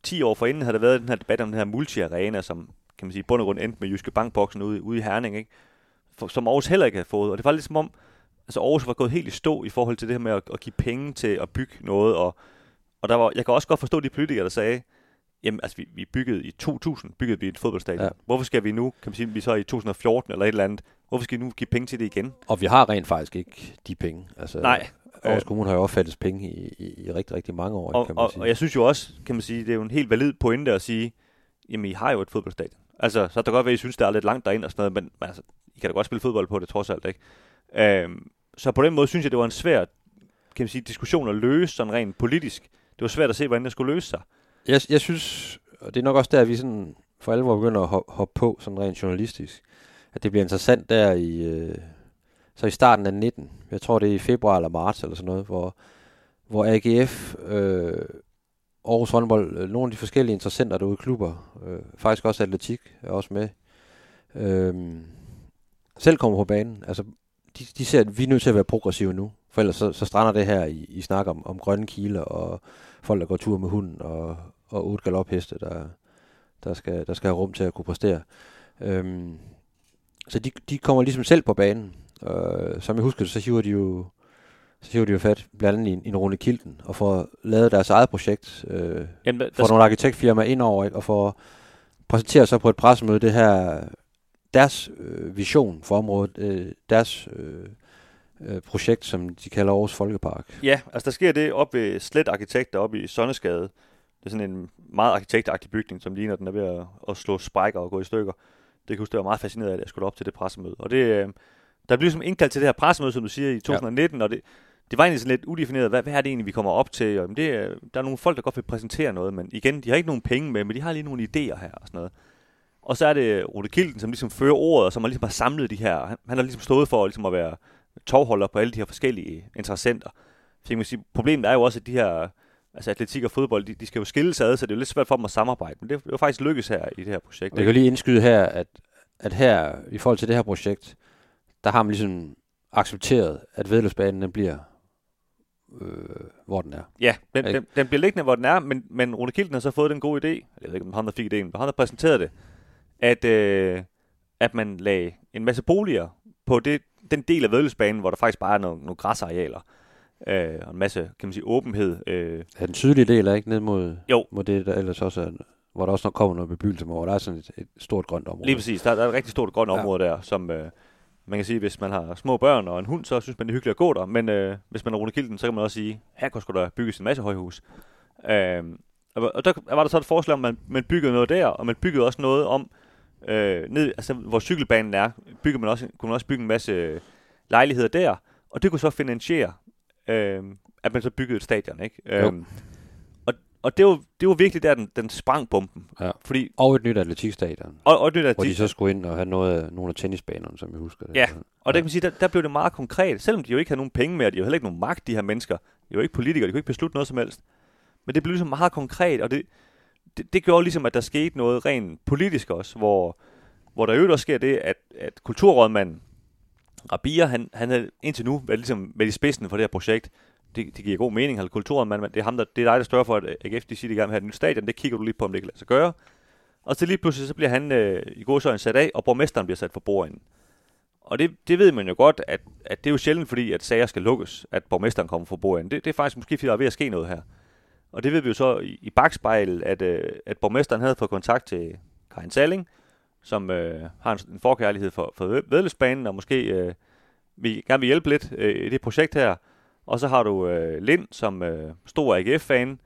10 år forinden havde der været den her debat om den her multi-arena, som kan man sige, i bund og grund endte med Jyske Bankboksen ude, ude i Herning, ikke? For, som Aarhus heller ikke havde fået. Og det var lidt som om, altså Aarhus var gået helt i stå i forhold til det her med at, at give penge til at bygge noget, og, og der var, jeg kan også godt forstå de politikere, der sagde, jamen altså vi, vi byggede i 2000, byggede vi et fodboldstadion. Ja. Hvorfor skal vi nu, kan man sige, vi så i 2014 eller et eller andet, hvorfor skal vi nu give penge til det igen? Og vi har rent faktisk ikke de penge. Altså, Nej, Aarhus Kommune har jo opfattet penge i, i, i rigtig, rigtig mange år, Og, kan man og, sige. og jeg synes jo også, kan man sige, det er jo en helt valid pointe at sige, jamen I har jo et fodboldstadion. Altså, så kan det godt være, at I synes, det er lidt langt derind og sådan noget, men men altså, i kan da godt spille fodbold på det, trods alt, ikke? Øhm, så på den måde synes jeg, det var en svær kan man sige, diskussion at løse sådan rent politisk. Det var svært at se, hvordan det skulle løse sig. Jeg, jeg synes, og det er nok også der, at vi sådan for alvor begynder at hoppe, hoppe på, sådan rent journalistisk, at det bliver interessant der i, øh, så i starten af 19, jeg tror det er i februar eller marts eller sådan noget, hvor, hvor AGF, øh, Aarhus håndbold, øh, nogle af de forskellige interessenter derude i klubber, øh, faktisk også atletik er også med, øh, selv kommer på banen. Altså, de, de ser, at vi er nødt til at være progressive nu, for ellers så, så strander det her i, i snak om, om grønne kiler og folk, der går tur med hunden og, og otte galopheste, der, der, skal, der skal have rum til at kunne præstere. Øhm, så de, de kommer ligesom selv på banen. Øh, som jeg husker det, så hiver de jo så hiver de jo fat blandt andet i, en- i en Rune Kilden, og får lavet deres eget projekt, øh, Jamen, der, får der, nogle arkitektfirmaer ind over, ikke, og får præsenteret så på et pressemøde det her, deres øh, vision for området, øh, deres øh, øh, projekt, som de kalder Aarhus Folkepark. Ja, altså der sker det op ved Slet Arkitekt oppe i Sonnesgade. Det er sådan en meget arkitektagtig bygning, som ligner, den er ved at, at slå sprækker og gå i stykker. Det kan huske, det var meget fascineret af, at jeg skulle op til det pressemøde. Og det, øh, der blev ligesom indkaldt til det her pressemøde, som du siger, i 2019, ja. og det, det var egentlig sådan lidt udefineret, hvad, hvad er det egentlig, vi kommer op til? Og, jamen, det, er- der er nogle folk, der godt vil præsentere noget, men igen, de har ikke nogen penge med, men de har lige nogle idéer her og sådan noget. Og så er det Rune Kilden, som ligesom fører ordet, og som har ligesom har samlet de her. Han, han har ligesom stået for ligesom at være tovholder på alle de her forskellige interessenter. Så jeg kan sige, problemet er jo også, at de her altså atletik og fodbold, de, de skal jo skille sig ad, så det er jo lidt svært for dem at samarbejde. Men det er jo faktisk lykkes her i det her projekt. Jeg kan lige indskyde her, at, at her, i forhold til det her projekt, der har man ligesom accepteret, at vedløbsbanen den bliver, øh, hvor den er. Ja, den, den, den bliver liggende, hvor den er, men, men Rune Kilden har så fået den gode idé, jeg ved ikke, om han der fik idéen, men han har præsenteret det, at, øh, at man lagde en masse boliger på det, den del af vedløbsbanen, hvor der faktisk bare er nogle, nogle græsarealer, øh, og en masse, kan man sige, åbenhed. Øh, Er den sydlige del er ikke ned mod, Jo. mod det, der ellers også er, hvor der også kommer noget bebyggelse, men hvor der er sådan et, et stort grønt område. Lige præcis. Der, der er et rigtig stort grønt Ja. område der, som øh, man kan sige, hvis man har små børn og en hund, så synes man, det er hyggeligt at gå der. Men øh, hvis man er Rune Kilden, så kan man også sige, her kunne sgu da bygges en masse højhus. Øh, og, og der var der så et forslag om, at man, man byggede noget der, og man byggede også noget om, øh, ned, altså, hvor cykelbanen er, byggede man også, kunne man også bygge en masse øh, lejligheder der, og det kunne så finansiere, øh, at man så byggede et stadion. Ikke? Jo. Øh, og, og det var, det var virkelig der, den, den sprang bomben. Ja. Fordi, Og et nyt atletikstadion, og, og det der, hvor de så skulle ind og have noget af, nogle af tennisbanerne, som jeg husker det. Ja, Og der kan man sige, der, der blev det meget konkret. Selvom de jo ikke havde nogen penge med, og de har heller ikke nogen magt, de her mennesker. De jo ikke politikere, de kunne ikke beslutte noget som helst. Men det blev ligesom meget konkret, og det, det, det gjorde ligesom, at der skete noget rent politisk også, hvor, hvor der jo også sker det, at, at kulturrådmanden Rabia, han, han havde indtil nu været ligesom været i spidsen for det her projekt. Det, det giver god mening, han kulturrådmanden, men det er, ham, der, det er dig, der større for, at AGF de siger, de gerne vil have et nyt stadion. Det kigger du lige på, om det kan lade sig gøre. Og så lige pludselig, så bliver han øh, i godsøjne sat af, og borgmesteren bliver sat for bordenden. Og det, det ved man jo godt, at, at det er jo sjældent, fordi at sager skal lukkes, at borgmesteren kommer for bordenden. Det, det er faktisk måske, fordi der er ved at ske noget her. Og det ved vi jo så i, i bagspejlet, at, øh, at borgmesteren havde fået kontakt til Karin Salling, som øh, har en, en forkærlighed for, for vedløbsbanen, og måske øh, vi gerne vil hjælpe lidt øh, i det projekt her. Og så har du øh, Lind, som øh, stor AGF-fan,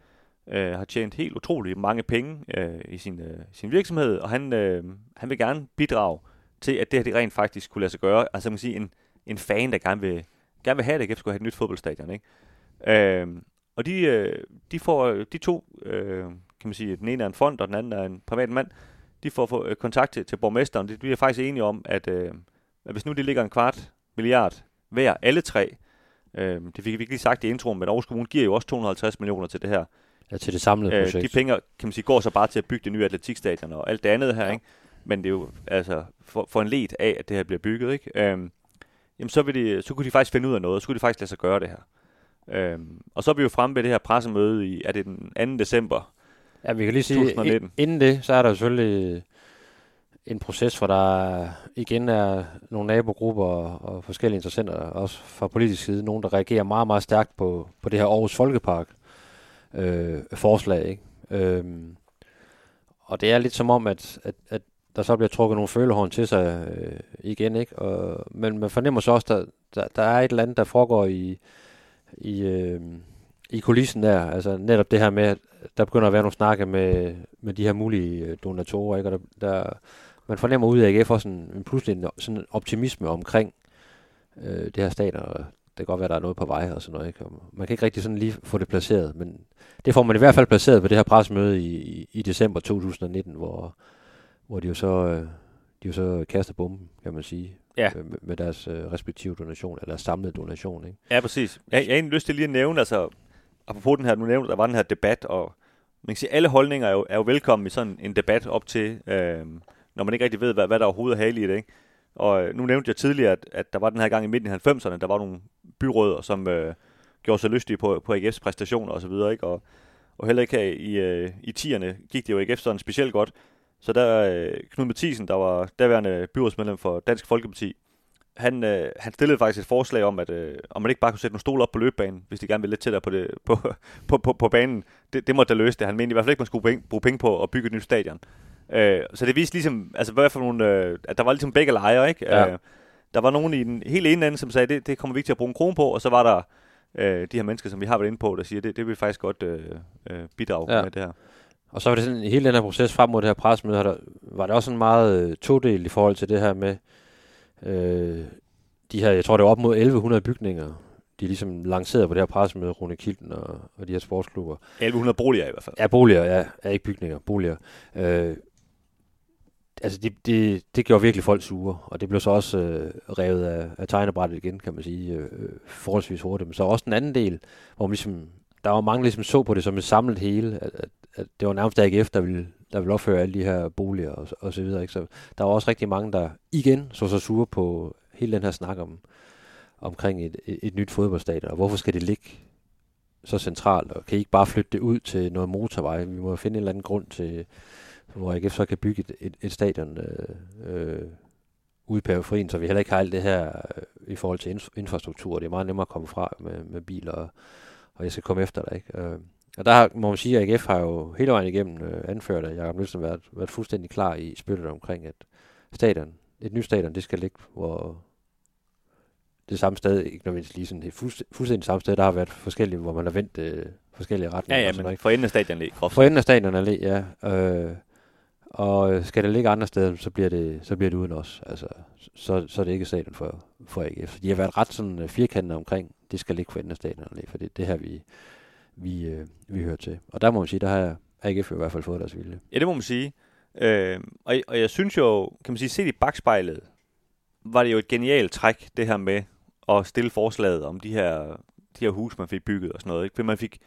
øh, har tjent helt utroligt mange penge øh, i sin, øh, sin virksomhed, og han, øh, han vil gerne bidrage til, at det her det rent faktisk kunne lade sig gøre. Altså man kan sige, en, en fan, der gerne vil, gerne vil have, at AGF skulle have et nyt fodboldstadion. Ikke? Øh, og de, øh, de får de to, øh, kan man sige, den ene er en fond, og den anden er en privat mand, de får, får øh, kontakt til, til borgmesteren. De, de er faktisk enige om, at, øh, at hvis nu det ligger en kvart milliard hver, alle tre, øh, det fik vi ikke lige sagt i introen, men Aarhus Kommune giver jo også 250 millioner til det her. Ja, til det samlede Øh, projekt. de penge, kan man sige, går så bare til at bygge det nye atletikstadion og alt det andet her, Ja. ikke? Men det er jo altså for, for en led af, at det her bliver bygget, ikke? Øhm, jamen så, vil de, så kunne de faktisk finde ud af noget, så kunne de faktisk lade sig gøre det her. Øhm, og så er vi jo fremme ved det her pressemøde i, er det den 2. december? Ja, vi kan lige sige, 2019. i- inden det, så er der selvfølgelig en proces, hvor der igen er nogle nabogrupper og, og forskellige interessenter, også fra politisk side, nogen, der reagerer meget, meget stærkt på, på det her Aarhus Folkepark øh, forslag. Ikke? Øhm, og det er lidt som om, at, at, at der så bliver trukket nogle følehorn til sig øh, igen. Ikke? Og, men man fornemmer så også, at der, der, der er et eller andet, der foregår i, i, øh, i kulissen der. Altså netop det her med, at der begynder at være nogle snakke med, med de her mulige øh, donatorer, ikke? Og der, der, man fornemmer ud af AGF også en, en pludselig en, sådan en optimisme omkring øh, det her stat, og det kan godt være, at der er noget på vej og sådan noget. Ikke? Og man kan ikke rigtig sådan lige få det placeret, men det får man i hvert fald placeret på det her pressemøde i, i, i december 2019, hvor, hvor de jo så, øh, de jo så kaster bomben, kan man sige, Ja. med, med deres øh, respektive donation, eller deres samlede donation. Ikke? Ja, præcis. Jeg, jeg har egentlig lyst til lige at nævne, altså, apropos den her, nu nævnte, der var den her debat, og man kan sige, alle holdninger er jo, er jo velkommen i sådan en debat op til, øh, når man ikke rigtig ved, hvad, hvad der overhovedet er hale i det, ikke? Og øh, nu nævnte jeg tidligere, at, at der var den her gang i midten af 90'erne, der var nogle byrødder, som øh, gjorde sig lystige på, på AGF's præstationer osv., ikke? Og, og heller ikke her i, øh, i 10'erne gik det jo AGF sådan specielt godt. Så der øh, Knud Mathisen, der var daværende byrådsmedlem for Dansk Folkeparti, han, øh, han stillede faktisk et forslag om, at øh, om man ikke bare kunne sætte nogle stole op på løbebanen, hvis de gerne ville lidt tættere på, det, på, på, på, på banen. Det, det måtte da løse det. Han mente i hvert fald ikke, man skulle bruge penge, bruge penge på at bygge et nyt stadion. Øh, så det viste ligesom, altså hvad for nogle, øh, at der var ligesom begge lejre, ikke? Ja. Øh, der var nogen i den helt ene ende, som sagde, det, det kommer vi ikke til at bruge en krone på, og så var der øh, de her mennesker, som vi har været inde på, der siger, det, det vil vi faktisk godt øh, øh, bidrage ja. med det her. Og så var det sådan, hele den her proces frem mod det her pressemøde, der, var det også sådan meget øh, todel i forhold til det her med øh, de her, jeg tror det var op mod 1100 bygninger, de ligesom lancerede på det her pressemøde, Rune Kilden og, og de her sportsklubber. 1100 boliger i hvert fald. Ja, boliger, ja, ja ikke bygninger, boliger. Øh, altså, det, det, det gjorde virkelig folk sure, og det blev så også øh, revet af, af tegnebrættet igen, kan man sige, øh, forholdsvis hurtigt. Men så også den anden del, hvor man ligesom, der var mange, der ligesom så på det som et samlet hele, at, at, at det var nærmest AGF, der ville, der ville opføre alle de her boliger og, og så videre. Ikke? Så der var også rigtig mange, der igen så sig sure på hele den her snak om, omkring et, et, et nyt fodboldstadion, og hvorfor skal det ligge så centralt, og kan I ikke bare flytte det ud til noget motorvej? Vi må finde en eller anden grund til, hvor AGF så kan bygge et, et, et stadion øh, øh, ude i periferien, så vi heller ikke har alt det her øh, i forhold til infrastruktur. Det er meget nemmere at komme fra med, med biler, og, og jeg skal komme efter dig. Ikke? Øh, og der har, må man sige, at AGF har jo hele vejen igennem øh, anført, at Jacob Nielsen har været, været fuldstændig klar i spillet omkring, at stadion, et nyt stadion, det skal ligge, hvor det samme sted, ikke nødvendigvis lige sådan det fuldstændig, fuldstændig samme sted, der har været forskellige, hvor man har vendt øh, forskellige retninger. Ja, ja, noget, men for enden af stadion lige, groft. For enden af stadion allé, ja. Øh, og øh, skal det ligge andre steder, så bliver det, så bliver det uden os. Altså, så, så er det ikke stadion for, for AGF. De har været ret sådan øh, firkantede omkring, det skal ligge for enden af stadion allé, for det, det her, vi, vi, øh, vi hører til. Og der må man sige, der har AGF i hvert fald fået deres vilje. Ja, det må man sige. Øh, og, og jeg synes jo, kan man sige, set i bagspejlet, var det jo et genialt træk, det her med at stille forslaget om de her, de her hus, man fik bygget og sådan noget. Ikke? For man fik,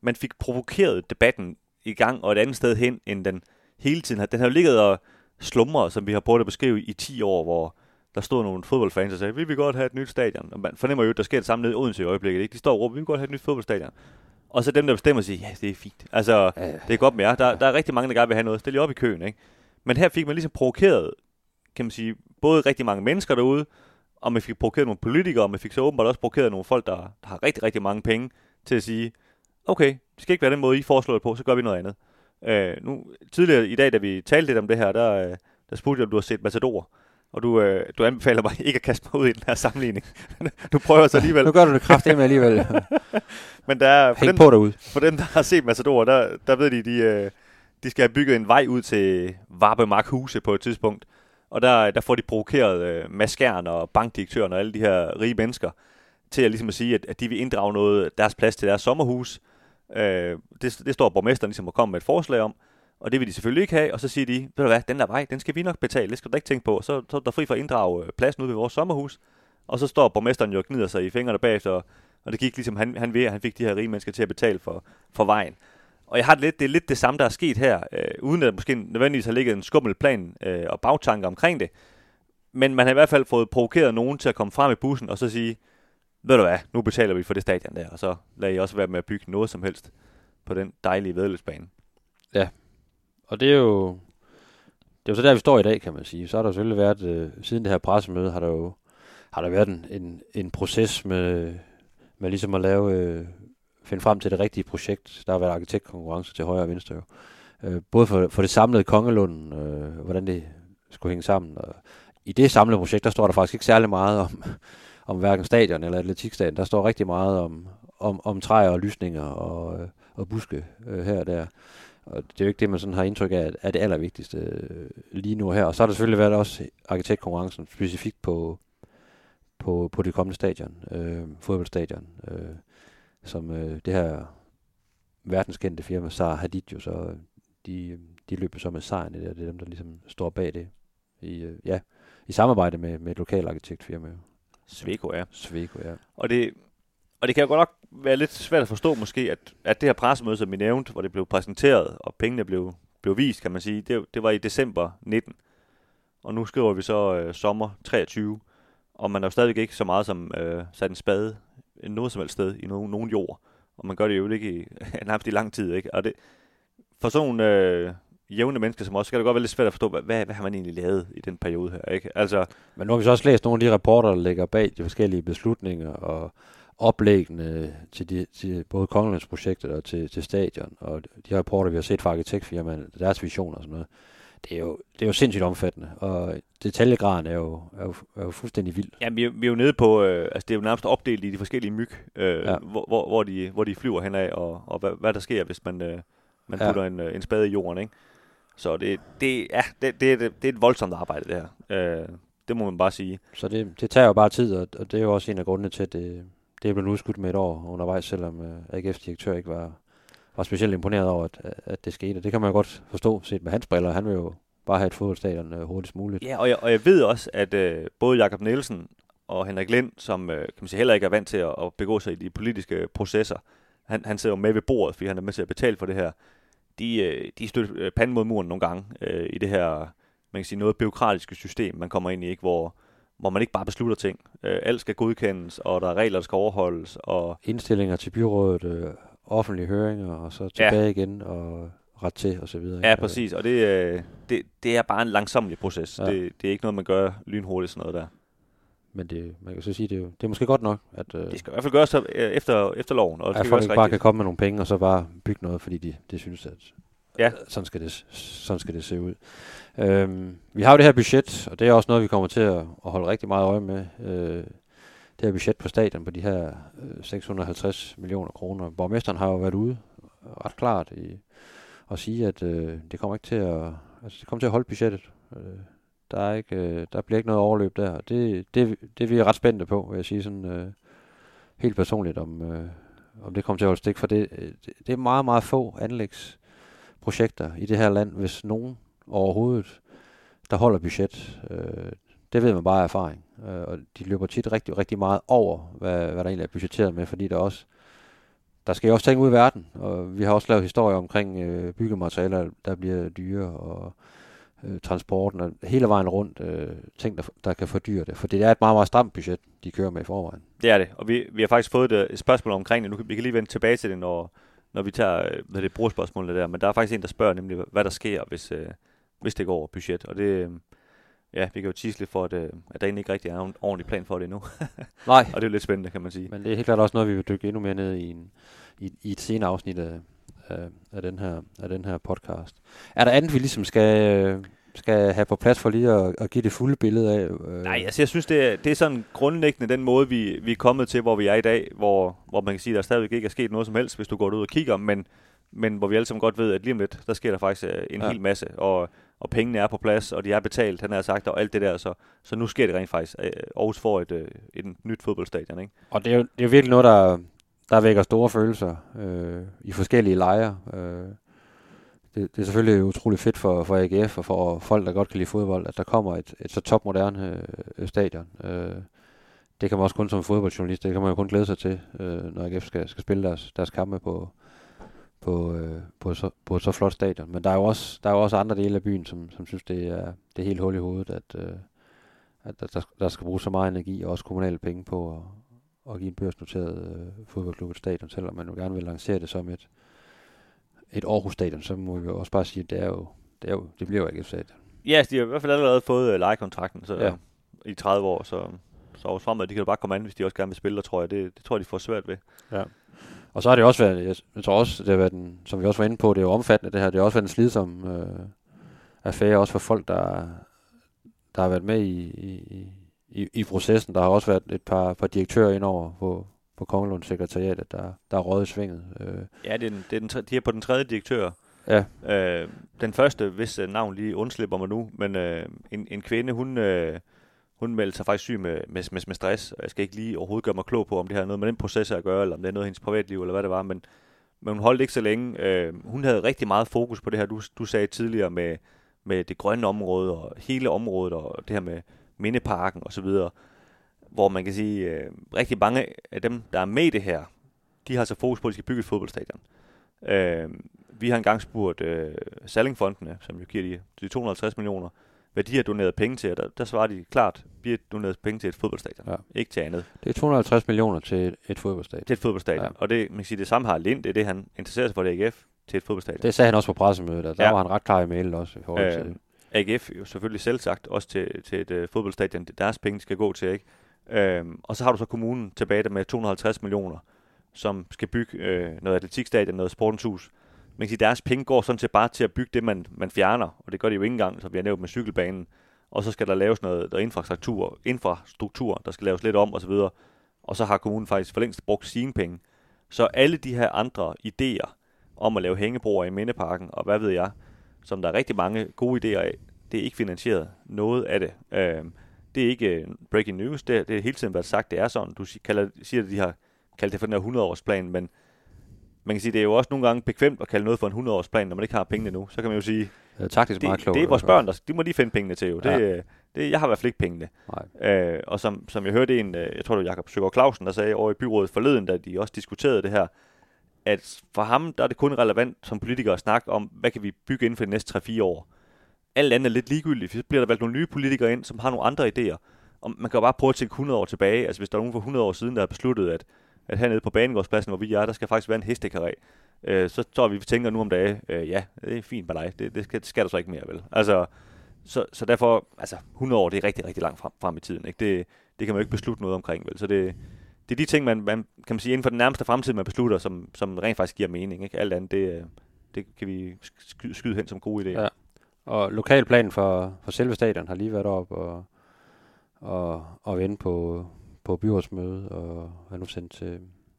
man fik provokeret debatten i gang og et andet sted hen, end den hele tiden har. Den har jo ligget og slumret, som vi har prøvet at beskrive i 10 år, hvor der stod nogle fodboldfans og sagde, vi vil godt have et nyt stadion. Og man fornemmer jo, at der sker det samme nede i Odense i øjeblikket. Ikke? De står og råber, vi vil godt have et nyt fodboldstadion. Og så dem, der bestemmer sig, ja, det er fint. Altså, Ja, det er godt med jer. Der, der er rigtig mange, der gerne vil have noget. Stil op i køen, ikke? Men her fik man ligesom provokeret, kan man sige, både rigtig mange mennesker derude, og man fik provokeret nogle politikere, og man fik så åbenbart også provokeret nogle folk, der, der har rigtig, rigtig mange penge, til at sige, okay, det skal ikke være den måde, I foreslår det på, så gør vi noget andet. Øh, nu, tidligere i dag, da vi talte lidt om det her, der, øh, der spurgte jeg, om du har set Matador. Og du, øh, du anbefaler mig ikke at kaste mig ud i den her sammenligning. du prøver så alligevel. Nu gør du det kraftigt med alligevel. Men der er, for, Hæng dem, på derude. for dem, der har set Matador, der, der ved de, de, øh, de skal have bygget en vej ud til Varbemark Huse på et tidspunkt. Og der, der får de provokeret øh, maskeren og bankdirektøren og alle de her rige mennesker til at, ligesom at sige, at, at de vil inddrage noget deres plads til deres sommerhus. Øh, det, det står borgmesteren ligesom og kommer med et forslag om, og det vil de selvfølgelig ikke have, og så siger de, ved du hvad, den der vej, den skal vi nok betale, det skal du da ikke tænke på. Så, så er der fri for at inddrage øh, pladsen ude ved vores sommerhus, og så står borgmesteren jo og gnider sig i fingrene bagefter, og det gik ligesom, han, han ved, at han fik de her rige mennesker til at betale for, for vejen. Og jeg har det lidt, det er lidt det samme, der er sket her, øh, uden at måske nødvendigvis har ligget en skummel plan øh, og bagtanker omkring det. Men man har i hvert fald fået provokeret nogen til at komme frem i bussen og så sige, ved du hvad, nu betaler vi for det stadion der, og så lader I også være med at bygge noget som helst på den dejlige vedløbsbane. Ja, og det er jo, det er jo så der, vi står i dag, kan man sige. Så har der selvfølgelig været, øh, siden det her pressemøde, har der jo har der været en, en, en proces med, med ligesom at lave, øh, finde frem til det rigtige projekt. Der har været arkitektkonkurrence til højre og venstre jo. Øh, både for, for det samlede Kongelunden, øh, hvordan det skulle hænge sammen. Og I det samlede projekt, der står der faktisk ikke særlig meget om, om hverken stadion eller atletikstadion. Der står rigtig meget om, om, om træer og lysninger og, øh, og buske øh, her og der. Og det er jo ikke det, man sådan har indtryk af, er det allervigtigste øh, lige nu her. Og så har der selvfølgelig været også arkitektkonkurrencen specifikt på, på, på det kommende stadion, øh, fodboldstadion, øh, som øh, det her verdenskendte firma, Sara Hadid jo så, de, de løber så med sejren i det, og det er dem, der ligesom står bag det i, øh, ja, i samarbejde med, med et lokalt arkitektfirma. Sveko, ja. Sveko, ja. Og det, og det kan jo godt nok være lidt svært at forstå måske, at, at det her pressemøde, som vi nævnte, hvor det blev præsenteret, og pengene blev, blev vist, kan man sige, det, det var i december 19. Og nu skriver vi så øh, sommer 23, og man har jo stadigvæk ikke så meget som øh, sat en spade noget som helst sted i nogen, nogen jord. Og man gør det jo ikke i, nærmest i lang tid, ikke? Og det, for sådan nogle øh, jævne mennesker som os, så kan det godt være lidt svært at forstå, hvad, hvad, hvad har man egentlig lavet i den periode her, ikke? Altså, Men nu har vi så også læst nogle af de rapporter, der ligger bag de forskellige beslutninger og oplæggene til, de, til både Kongelandsprojektet og til, til stadion, og de rapporter, vi har set fra arkitektfirmaerne, deres visioner og sådan noget, det er jo, det er jo sindssygt omfattende, og detaljegraden er jo, er jo, er jo fuldstændig vild. Ja, vi, er, vi er jo nede på, øh, altså det er jo nærmest opdelt i de forskellige myg, øh, ja. hvor, hvor, hvor, de, hvor de flyver henad, og, og hvad, hvad der sker, hvis man, øh, man putter ja. en, øh, en spade i jorden, ikke? Så det, det, ja, det, det, det, det er et voldsomt arbejde, det her. Øh, det må man bare sige. Så det, det tager jo bare tid, og, og det er jo også en af grundene til, at det, det er blevet udskudt med et år undervejs, selvom øh, AGF's direktør ikke var, var specielt imponeret over, at, at det skete. Det kan man jo godt forstå, set med hans briller. Han vil jo bare have et fodboldstadion øh, hurtigst muligt. Ja, og jeg, og jeg ved også, at øh, både Jakob Nielsen og Henrik Lind, som øh, kan man sige, heller ikke er vant til at, at begå sig i de politiske processer, han, han sidder jo med ved bordet, fordi han er med til at betale for det her. De, øh, de støtter øh, panden mod muren nogle gange øh, i det her man kan sige, noget byråkratiske system, man kommer ind i, ikke, hvor, hvor man ikke bare beslutter ting. Øh, alt skal godkendes, og der er regler, der skal overholdes. Og Indstillinger til byrådet, øh, offentlige høringer, og så tilbage ja. igen, og ret til, og så videre. Ja, præcis, og det, øh, det, det er bare en langsomlig proces. Ja. Det, det er ikke noget, man gør lynhurtigt sådan noget der. Men det, man kan så sige, det er, jo, det er måske godt nok, at... Øh, det skal i hvert fald gøres øh, efter, efter loven. Og at folk ikke bare kan komme med nogle penge, og så bare bygge noget, fordi de, de synes, at ja. sådan, skal det, sådan skal det se ud. Øhm, vi har jo det her budget, og det er også noget, vi kommer til at, at holde rigtig meget øje med. Øh, det her budget på stadion på de her øh, 650 millioner kroner. Borgmesteren har jo været ude ret klart i at sige, at øh, det kommer ikke til at, altså, det kommer til at holde budgettet. Øh, der, er ikke, øh, der bliver ikke noget overløb der. Det, det, det vi er vi ret spændte på, vil jeg sige sådan øh, helt personligt, om, øh, om det kommer til at holde stik. For det, det, det er meget, meget få anlægsprojekter i det her land, hvis nogen overhovedet, der holder budget. Øh, det ved man bare af erfaring. Øh, og de løber tit rigtig, rigtig meget over, hvad, hvad der egentlig er budgetteret med, fordi der også der skal jo også ting ud i verden, og vi har også lavet historier omkring øh, byggematerialer, der bliver dyre, og øh, transporten, og hele vejen rundt øh, ting, der, der kan fordyre det. For det er et meget, meget stramt budget, de kører med i forvejen. Det er det, og vi, vi har faktisk fået et, et spørgsmål omkring det. Nu vi kan lige vende tilbage til det, når, når vi tager øh, hvad det brugerspørgsmålet der, men der er faktisk en, der spørger nemlig, hvad der sker, hvis, øh, hvis det går over budget. Og det, øh, ja, vi kan jo lidt for, at, øh, at der egentlig ikke rigtig er en ordentlig plan for det endnu. Nej. og det er jo lidt spændende, kan man sige. Men det er helt klart også noget, vi vil dykke endnu mere ned i, en, i, i et senere afsnit af, af, af, den her, af den her podcast. Er der andet, vi ligesom skal, skal have på plads for lige at, at give det fulde billede af? Øh? Nej, altså jeg synes, det er, det er sådan grundlæggende den måde, vi, vi er kommet til, hvor vi er i dag, hvor, hvor man kan sige, at der stadigvæk ikke er sket noget som helst, hvis du går ud og kigger, men, men hvor vi alle sammen godt ved, at lige om lidt, der sker der faktisk øh, en ja. hel masse, og og pengene er på plads, og de er betalt, han har sagt, og alt det der, så, så nu sker det rent faktisk. Øh, Aarhus får et, et, et nyt fodboldstadion, ikke? Og det er jo, det er jo virkelig noget, der, der vækker store følelser øh, i forskellige lejre. Øh, det, det er selvfølgelig utrolig fedt for, for AGF og for folk, der godt kan lide fodbold, at der kommer et, et så topmoderne øh, stadion. Øh, det kan man også kun som fodboldjournalist, det kan man jo kun glæde sig til, øh, når AGF skal, skal spille deres, deres kampe på, på, øh, på, så, på så flot stadion. Men der er jo også, der er jo også andre dele af byen, som, som synes, det er, det er helt hul i hovedet, at, øh, at der, der skal bruges så meget energi og også kommunale penge på at, at give en børsnoteret øh, fodboldklub et stadion, selvom man jo gerne vil lancere det som et, et Aarhus stadion, så må vi jo også bare sige, at det, er jo, det, er jo, det bliver jo ikke et stadion. Ja, de har i hvert fald allerede fået øh, lejekontrakten så, ja. i 30 år, så, så også fremad, de kan jo bare komme an, hvis de også gerne vil spille, tror jeg. Det, det tror jeg, de får svært ved. Ja. Og så har det også været, jeg, tror også, det har været en, som vi også var inde på, det er jo omfattende det her, det har også været en slidsom øh, affære, også for folk, der, der har været med i, i, i, i processen. Der har også været et par, par direktører indover på, på Kongelunds sekretariat, der, der er råd i svinget. Øh, Ja, det er, den, det er den, de er på den tredje direktør. ja, Øh, den første, hvis øh, navn lige undslipper mig nu, men øh, en, en kvinde, hun, øh, hun meldte sig faktisk syg med, med, med, med stress, og jeg skal ikke lige overhovedet gøre mig klog på, om det har noget med den proces at gøre, eller om det er noget af hendes privatliv, eller hvad det var, men, men hun holdt ikke så længe. Øh, hun havde rigtig meget fokus på det her, du, du sagde tidligere, med, med det grønne område, og hele området, og det her med mindeparken osv., hvor man kan sige, øh, rigtig mange af dem, der er med i det her, de har så fokus på, at de skal bygge et fodboldstadion. Øh, vi har engang spurgt øh, Sallingfondene, som jo giver de, de 250 millioner, hvad de har doneret penge til, der, der svarer de klart, vi har doneret penge til et fodboldstadion, Ja. ikke til andet. det er 250 millioner til et, et fodboldstadion. Til et fodboldstadion. Ja. Og det, man kan sige, det samme har Lind, det er det, han interesserer sig for, det AGF, til et fodboldstadion. Det sagde han også på pressemødet, og der Ja. var han ret klar i mailen også i forhold til Øh, AGF jo selvfølgelig selv sagt, også til, til et øh, fodboldstadion, det er deres penge, skal gå til, ikke? Øhm, og så har du så kommunen tilbage der med 250 millioner, som skal bygge øh, noget atletikstadion, noget sportens hus. Man kan sige, deres penge går sådan set bare til at bygge det, man, man fjerner, og det gør de jo ikke engang, som vi har nævnt med cykelbanen. Og så skal der laves noget der infrastruktur, infrastruktur, der skal laves lidt om osv. Og så har kommunen faktisk for længst brugt sine penge. Så alle de her andre idéer om at lave hængebroer i Mindeparken, og hvad ved jeg, som der er rigtig mange gode idéer af, det er ikke finansieret. Noget af det. Øh, det er ikke øh, breaking news. Det, er- det er hele tiden været sagt, det er sådan. Du kalder, siger, at de har kaldt det for den her 100-årsplan, men man kan sige, det er jo også nogle gange bekvemt at kalde noget for en 100-årsplan, når man ikke har pengene nu. Så kan man jo sige, øh, taktisk meget det, klogt. det er vores børn, der, de må de finde pengene til jo. Det, Ja. ja. det, jeg har i hvert fald ikke pengene. Nej. Øh, og som, som jeg hørte en, øh, jeg tror det var Jakob Søgaard Clausen, der sagde over i byrådet forleden, da de også diskuterede det her, at for ham der er det kun relevant som politiker at snakke om, hvad kan vi bygge inden for de næste 3-4 år. Alt andet er lidt ligegyldigt, for så bliver der valgt nogle nye politikere ind, som har nogle andre idéer. Og man kan jo bare prøve at tænke 100 år tilbage. Altså hvis der er nogen for 100 år siden, der har besluttet, at, at hernede på Banegårdspladsen, hvor vi er, der skal faktisk være en hestekaré. Øh, så tror vi, vi tænker nu om dagen, øh, ja, det er fint med dig. Det, det, skal, det skal der så ikke mere, vel? Altså, så, så derfor, altså 100 år, det er rigtig, rigtig langt frem, frem i tiden. Ikke? Det, det kan man jo ikke beslutte noget omkring, vel? Så det, det er de ting, man, man kan man sige, inden for den nærmeste fremtid, man beslutter, som, som rent faktisk giver mening. Ikke? Alt andet, det, øh, det kan vi skyde, skyde hen som gode idéer. Ja. Og lokalplanen for, for selve stadion har lige været op og, og, og vende på, på byrådsmøde og er nu sendt til,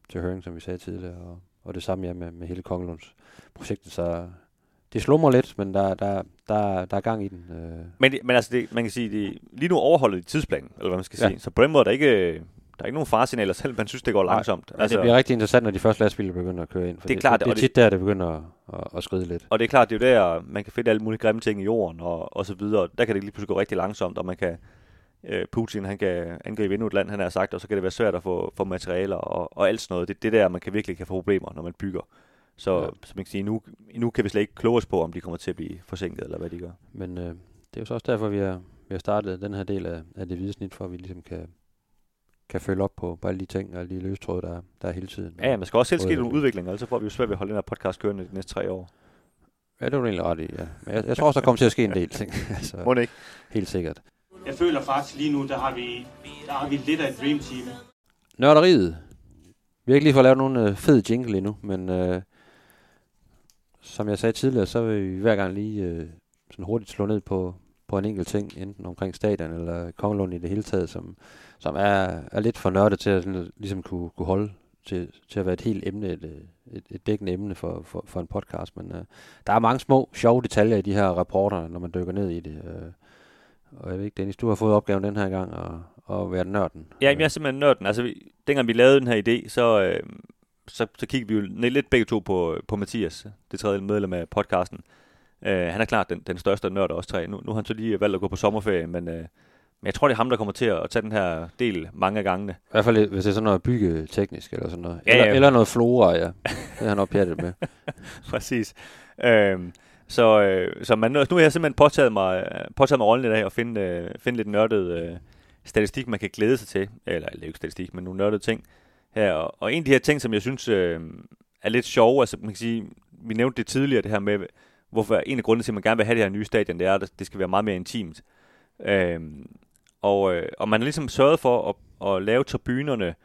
til høring, som vi sagde tidligere. Og, og det samme ja, med, med hele Kongelunds projektet. Så det slummer lidt, men der, der, der, der er gang i den. Øh. Men, men altså, det, man kan sige, det, lige nu overholder de tidsplanen, eller hvad man skal Ja. sige. Så på den måde er der ikke, der er ikke nogen faresignaler, selv man synes, det går langsomt. Altså, det bliver rigtig interessant, når de første lastbiler begynder at køre ind. For Det er klart, det, det er og det- tit der, det begynder at, at, at skride lidt. Og det er klart, det er jo der, man kan finde alle mulige grimme ting i jorden og, og så videre. Der kan det lige pludselig gå rigtig langsomt, og man kan, øh, Putin han kan angribe endnu et land, han har sagt, og så kan det være svært at få, få materialer og, og alt sådan noget. Det er det der, man kan virkelig kan få problemer, når man bygger. Så, Ja. så man kan sige, nu, nu kan vi slet ikke kloge os på, om de kommer til at blive forsinket, eller hvad de gør. Men øh, det er jo så også derfor, vi har, vi har startet den her del af, af det hvide snit, for at vi ligesom kan, kan følge op på, på alle de ting og alle de løstråde, der, er- der er hele tiden. Ja, ja, man skal også selv ske nogle udviklinger, ellers så får vi jo svært ved at holde den her podcast kørende de næste tre år. Ja, det er du egentlig ret i, ja. Men jeg, jeg tror også, der kommer til at ske en del ting. altså, Må det ikke? helt sikkert. Jeg føler faktisk lige nu, der har vi, der har vi lidt af et dream team. Nørderiet. Vi har ikke lige fået lavet nogen øh, fed jingle endnu, men øh, som jeg sagde tidligere, så vil vi hver gang lige øh, sådan hurtigt slå ned på, på en enkelt ting, enten omkring stadion eller Kongelund i det hele taget, som, som er, er lidt for nørdet til at sådan, ligesom kunne, kunne holde til, til at være et helt emne, et, et, et dækkende emne for, for, for en podcast. Men øh, der er mange små, sjove detaljer i de her rapporter, når man dykker ned i det. Øh, og jeg ved ikke, Dennis, du har fået opgaven den her gang at, at være nørden. Ja, jeg er simpelthen nørden. Altså, vi, dengang vi lavede den her idé, så, øh, så, så kiggede vi jo ned- lidt begge to på, på Mathias, det tredje medlem af podcasten. Øh, han er klart den, den største nørd af os tre. Nu, nu har han så lige valgt at gå på sommerferie, men, øh, men jeg tror, det er ham, der kommer til at tage den her del mange af gangene. I hvert fald, hvis det er sådan noget bygge teknisk eller sådan noget. Ja, eller, ja. eller noget flora, ja. Det er han også pjattet med. Præcis. Øhm, så, øh, så man, nu har jeg simpelthen påtaget mig, øh, påtaget mig rollen i dag og finde, øh, finde lidt nørdet øh, statistik, man kan glæde sig til. Eller, eller ikke statistik, men nogle nørdede ting her. Og, og en af de her ting, som jeg synes øh, er lidt sjove, altså man kan sige, vi nævnte det tidligere, det her med, hvorfor en af grundene til, at man gerne vil have det her nye stadion, det er, at det skal være meget mere intimt. Øhm, og, øh, og man har ligesom sørget for at, at lave tribunerne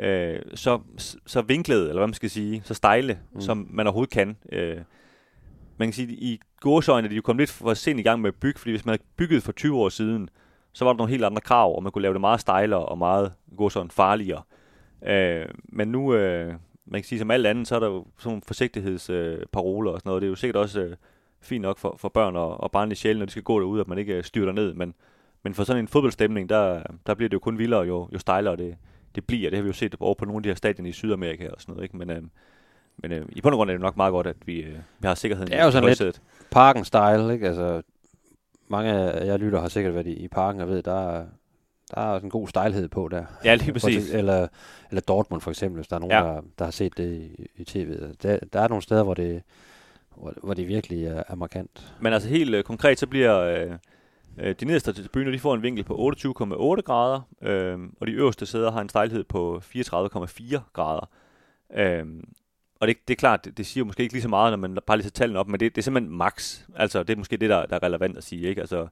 øh, så, så vinklede, eller hvad man skal sige, så stejle, mm. som man overhovedet kan. Øh, man kan sige, i godsøjne at de jo kom lidt for sent i gang med at bygge, fordi hvis man havde bygget for 20 år siden, så var der nogle helt andre krav, og man kunne lave det meget stejlere og meget godsøjne farligere. Øh, men nu, øh, man kan sige som alt andet, så er der jo sådan nogle forsigtighedsparoler øh, og sådan noget. Det er jo sikkert også øh, fint nok for, for børn og, og barn i sjælen, når de skal gå derude, at man ikke øh, styrter ned. Men, men for sådan en fodboldstemning, der, der bliver det jo kun vildere, jo, jo stejlere det, det bliver. Det har vi jo set over på nogle af de her stadion i Sydamerika og sådan noget. Ikke? Men, øh, men øh, i bund og grund er det nok meget godt, at vi, øh, vi har sikkerheden Det er jo sådan lidt. Parken-style, ikke? Altså, mange af jer lytter har sikkert været i, i parken og ved, der er, der er en god stejlhed på der. Ja, lige præcis. Eller, eller Dortmund for eksempel, hvis der er nogen, ja. der, der har set det i, i tv. Der, der er nogle steder, hvor det, hvor, hvor det virkelig er, er markant. Men altså helt øh, konkret, så bliver øh, øh, de nederste tribuner, de får en vinkel på 28,8 grader, øh, og de øverste sæder har en stejlhed på 34,4 grader. Øh, og det, det er klart, det, det siger måske ikke lige så meget, når man bare lige tager tallene op, men det, det er simpelthen max. Altså, det er måske det, der, der er relevant at sige, ikke? Altså,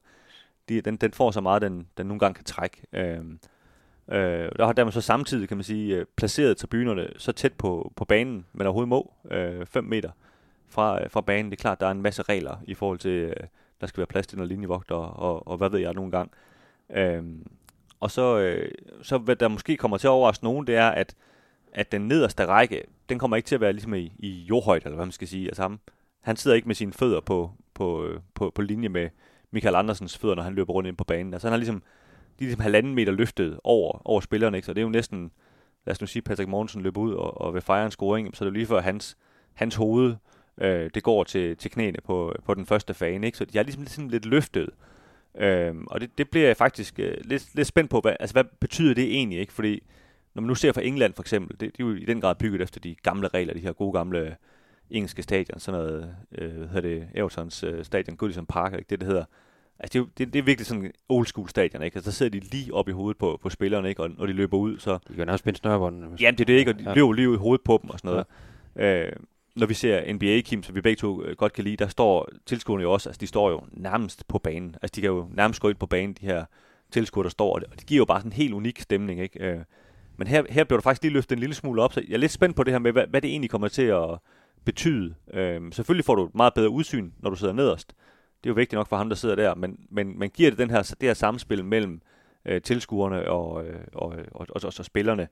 de, den, den får så meget, den, den nogle gange kan trække. Øh, øh, der har dermed så samtidig, kan man sige, øh, placeret tribunerne så tæt på, på banen, man overhovedet må, øh, 5 meter fra, øh, fra banen. Det er klart, der er en masse regler i forhold til, øh, der skal være plads til noget linjevogter, og, og hvad ved jeg nogle gange. Øh, og så, øh, så hvad der måske kommer til at overraske nogen, det er, at, at den nederste række, den kommer ikke til at være ligesom i, i jordhøjde, eller hvad man skal sige. Altså ham, han sidder ikke med sine fødder på, på, øh, på, på linje med Michael Andersens fødder, når han løber rundt ind på banen. Altså han har ligesom, de er ligesom halvanden meter løftet over, over spillerne, ikke? så det er jo næsten, lad os nu sige, Patrick Mortensen løber ud og, og vil fejre en scoring, så er det jo lige før hans, hans hoved, øh, det går til, til knæene på, på den første fane, ikke? så de er ligesom lidt, lidt løftet. Øhm, og det, det bliver jeg faktisk øh, lidt, lidt spændt på, hvad, altså hvad betyder det egentlig, ikke? Fordi når man nu ser fra England for eksempel, det, de er jo i den grad bygget efter de gamle regler, de her gode gamle engelske stadion, sådan noget, øh, hvad hedder det, Evertons øh, stadion, Goodison Park, ikke? det det hedder. Altså det, er det, det er virkelig sådan old school stadion, ikke? Altså der sidder de lige op i hovedet på, på spillerne, ikke? Og når de løber ud, så... De kan nærmest spænde snørbånden. Jamen det er det ikke, og de Ja. løber lige ud i hovedet på dem og sådan noget. Ja. Øh, når vi ser NBA, Kim, som vi begge to øh, godt kan lide, der står tilskuerne jo også, altså de står jo nærmest på banen. Altså de kan jo nærmest gå ind på banen, de her tilskuere, der står, og det, og det giver jo bare sådan en helt unik stemning, ikke? Øh, men her, her bliver der faktisk lige løftet en lille smule op, så jeg er lidt spændt på det her med, hvad, hvad det egentlig kommer til at betyde. Øh, selvfølgelig får du et meget bedre udsyn, når du sidder nederst. Det er jo vigtigt nok for ham, der sidder der, men, men, men giver det den her, det her samspil mellem øh, tilskuerne og, øh, og, og, og, og, og spillerne?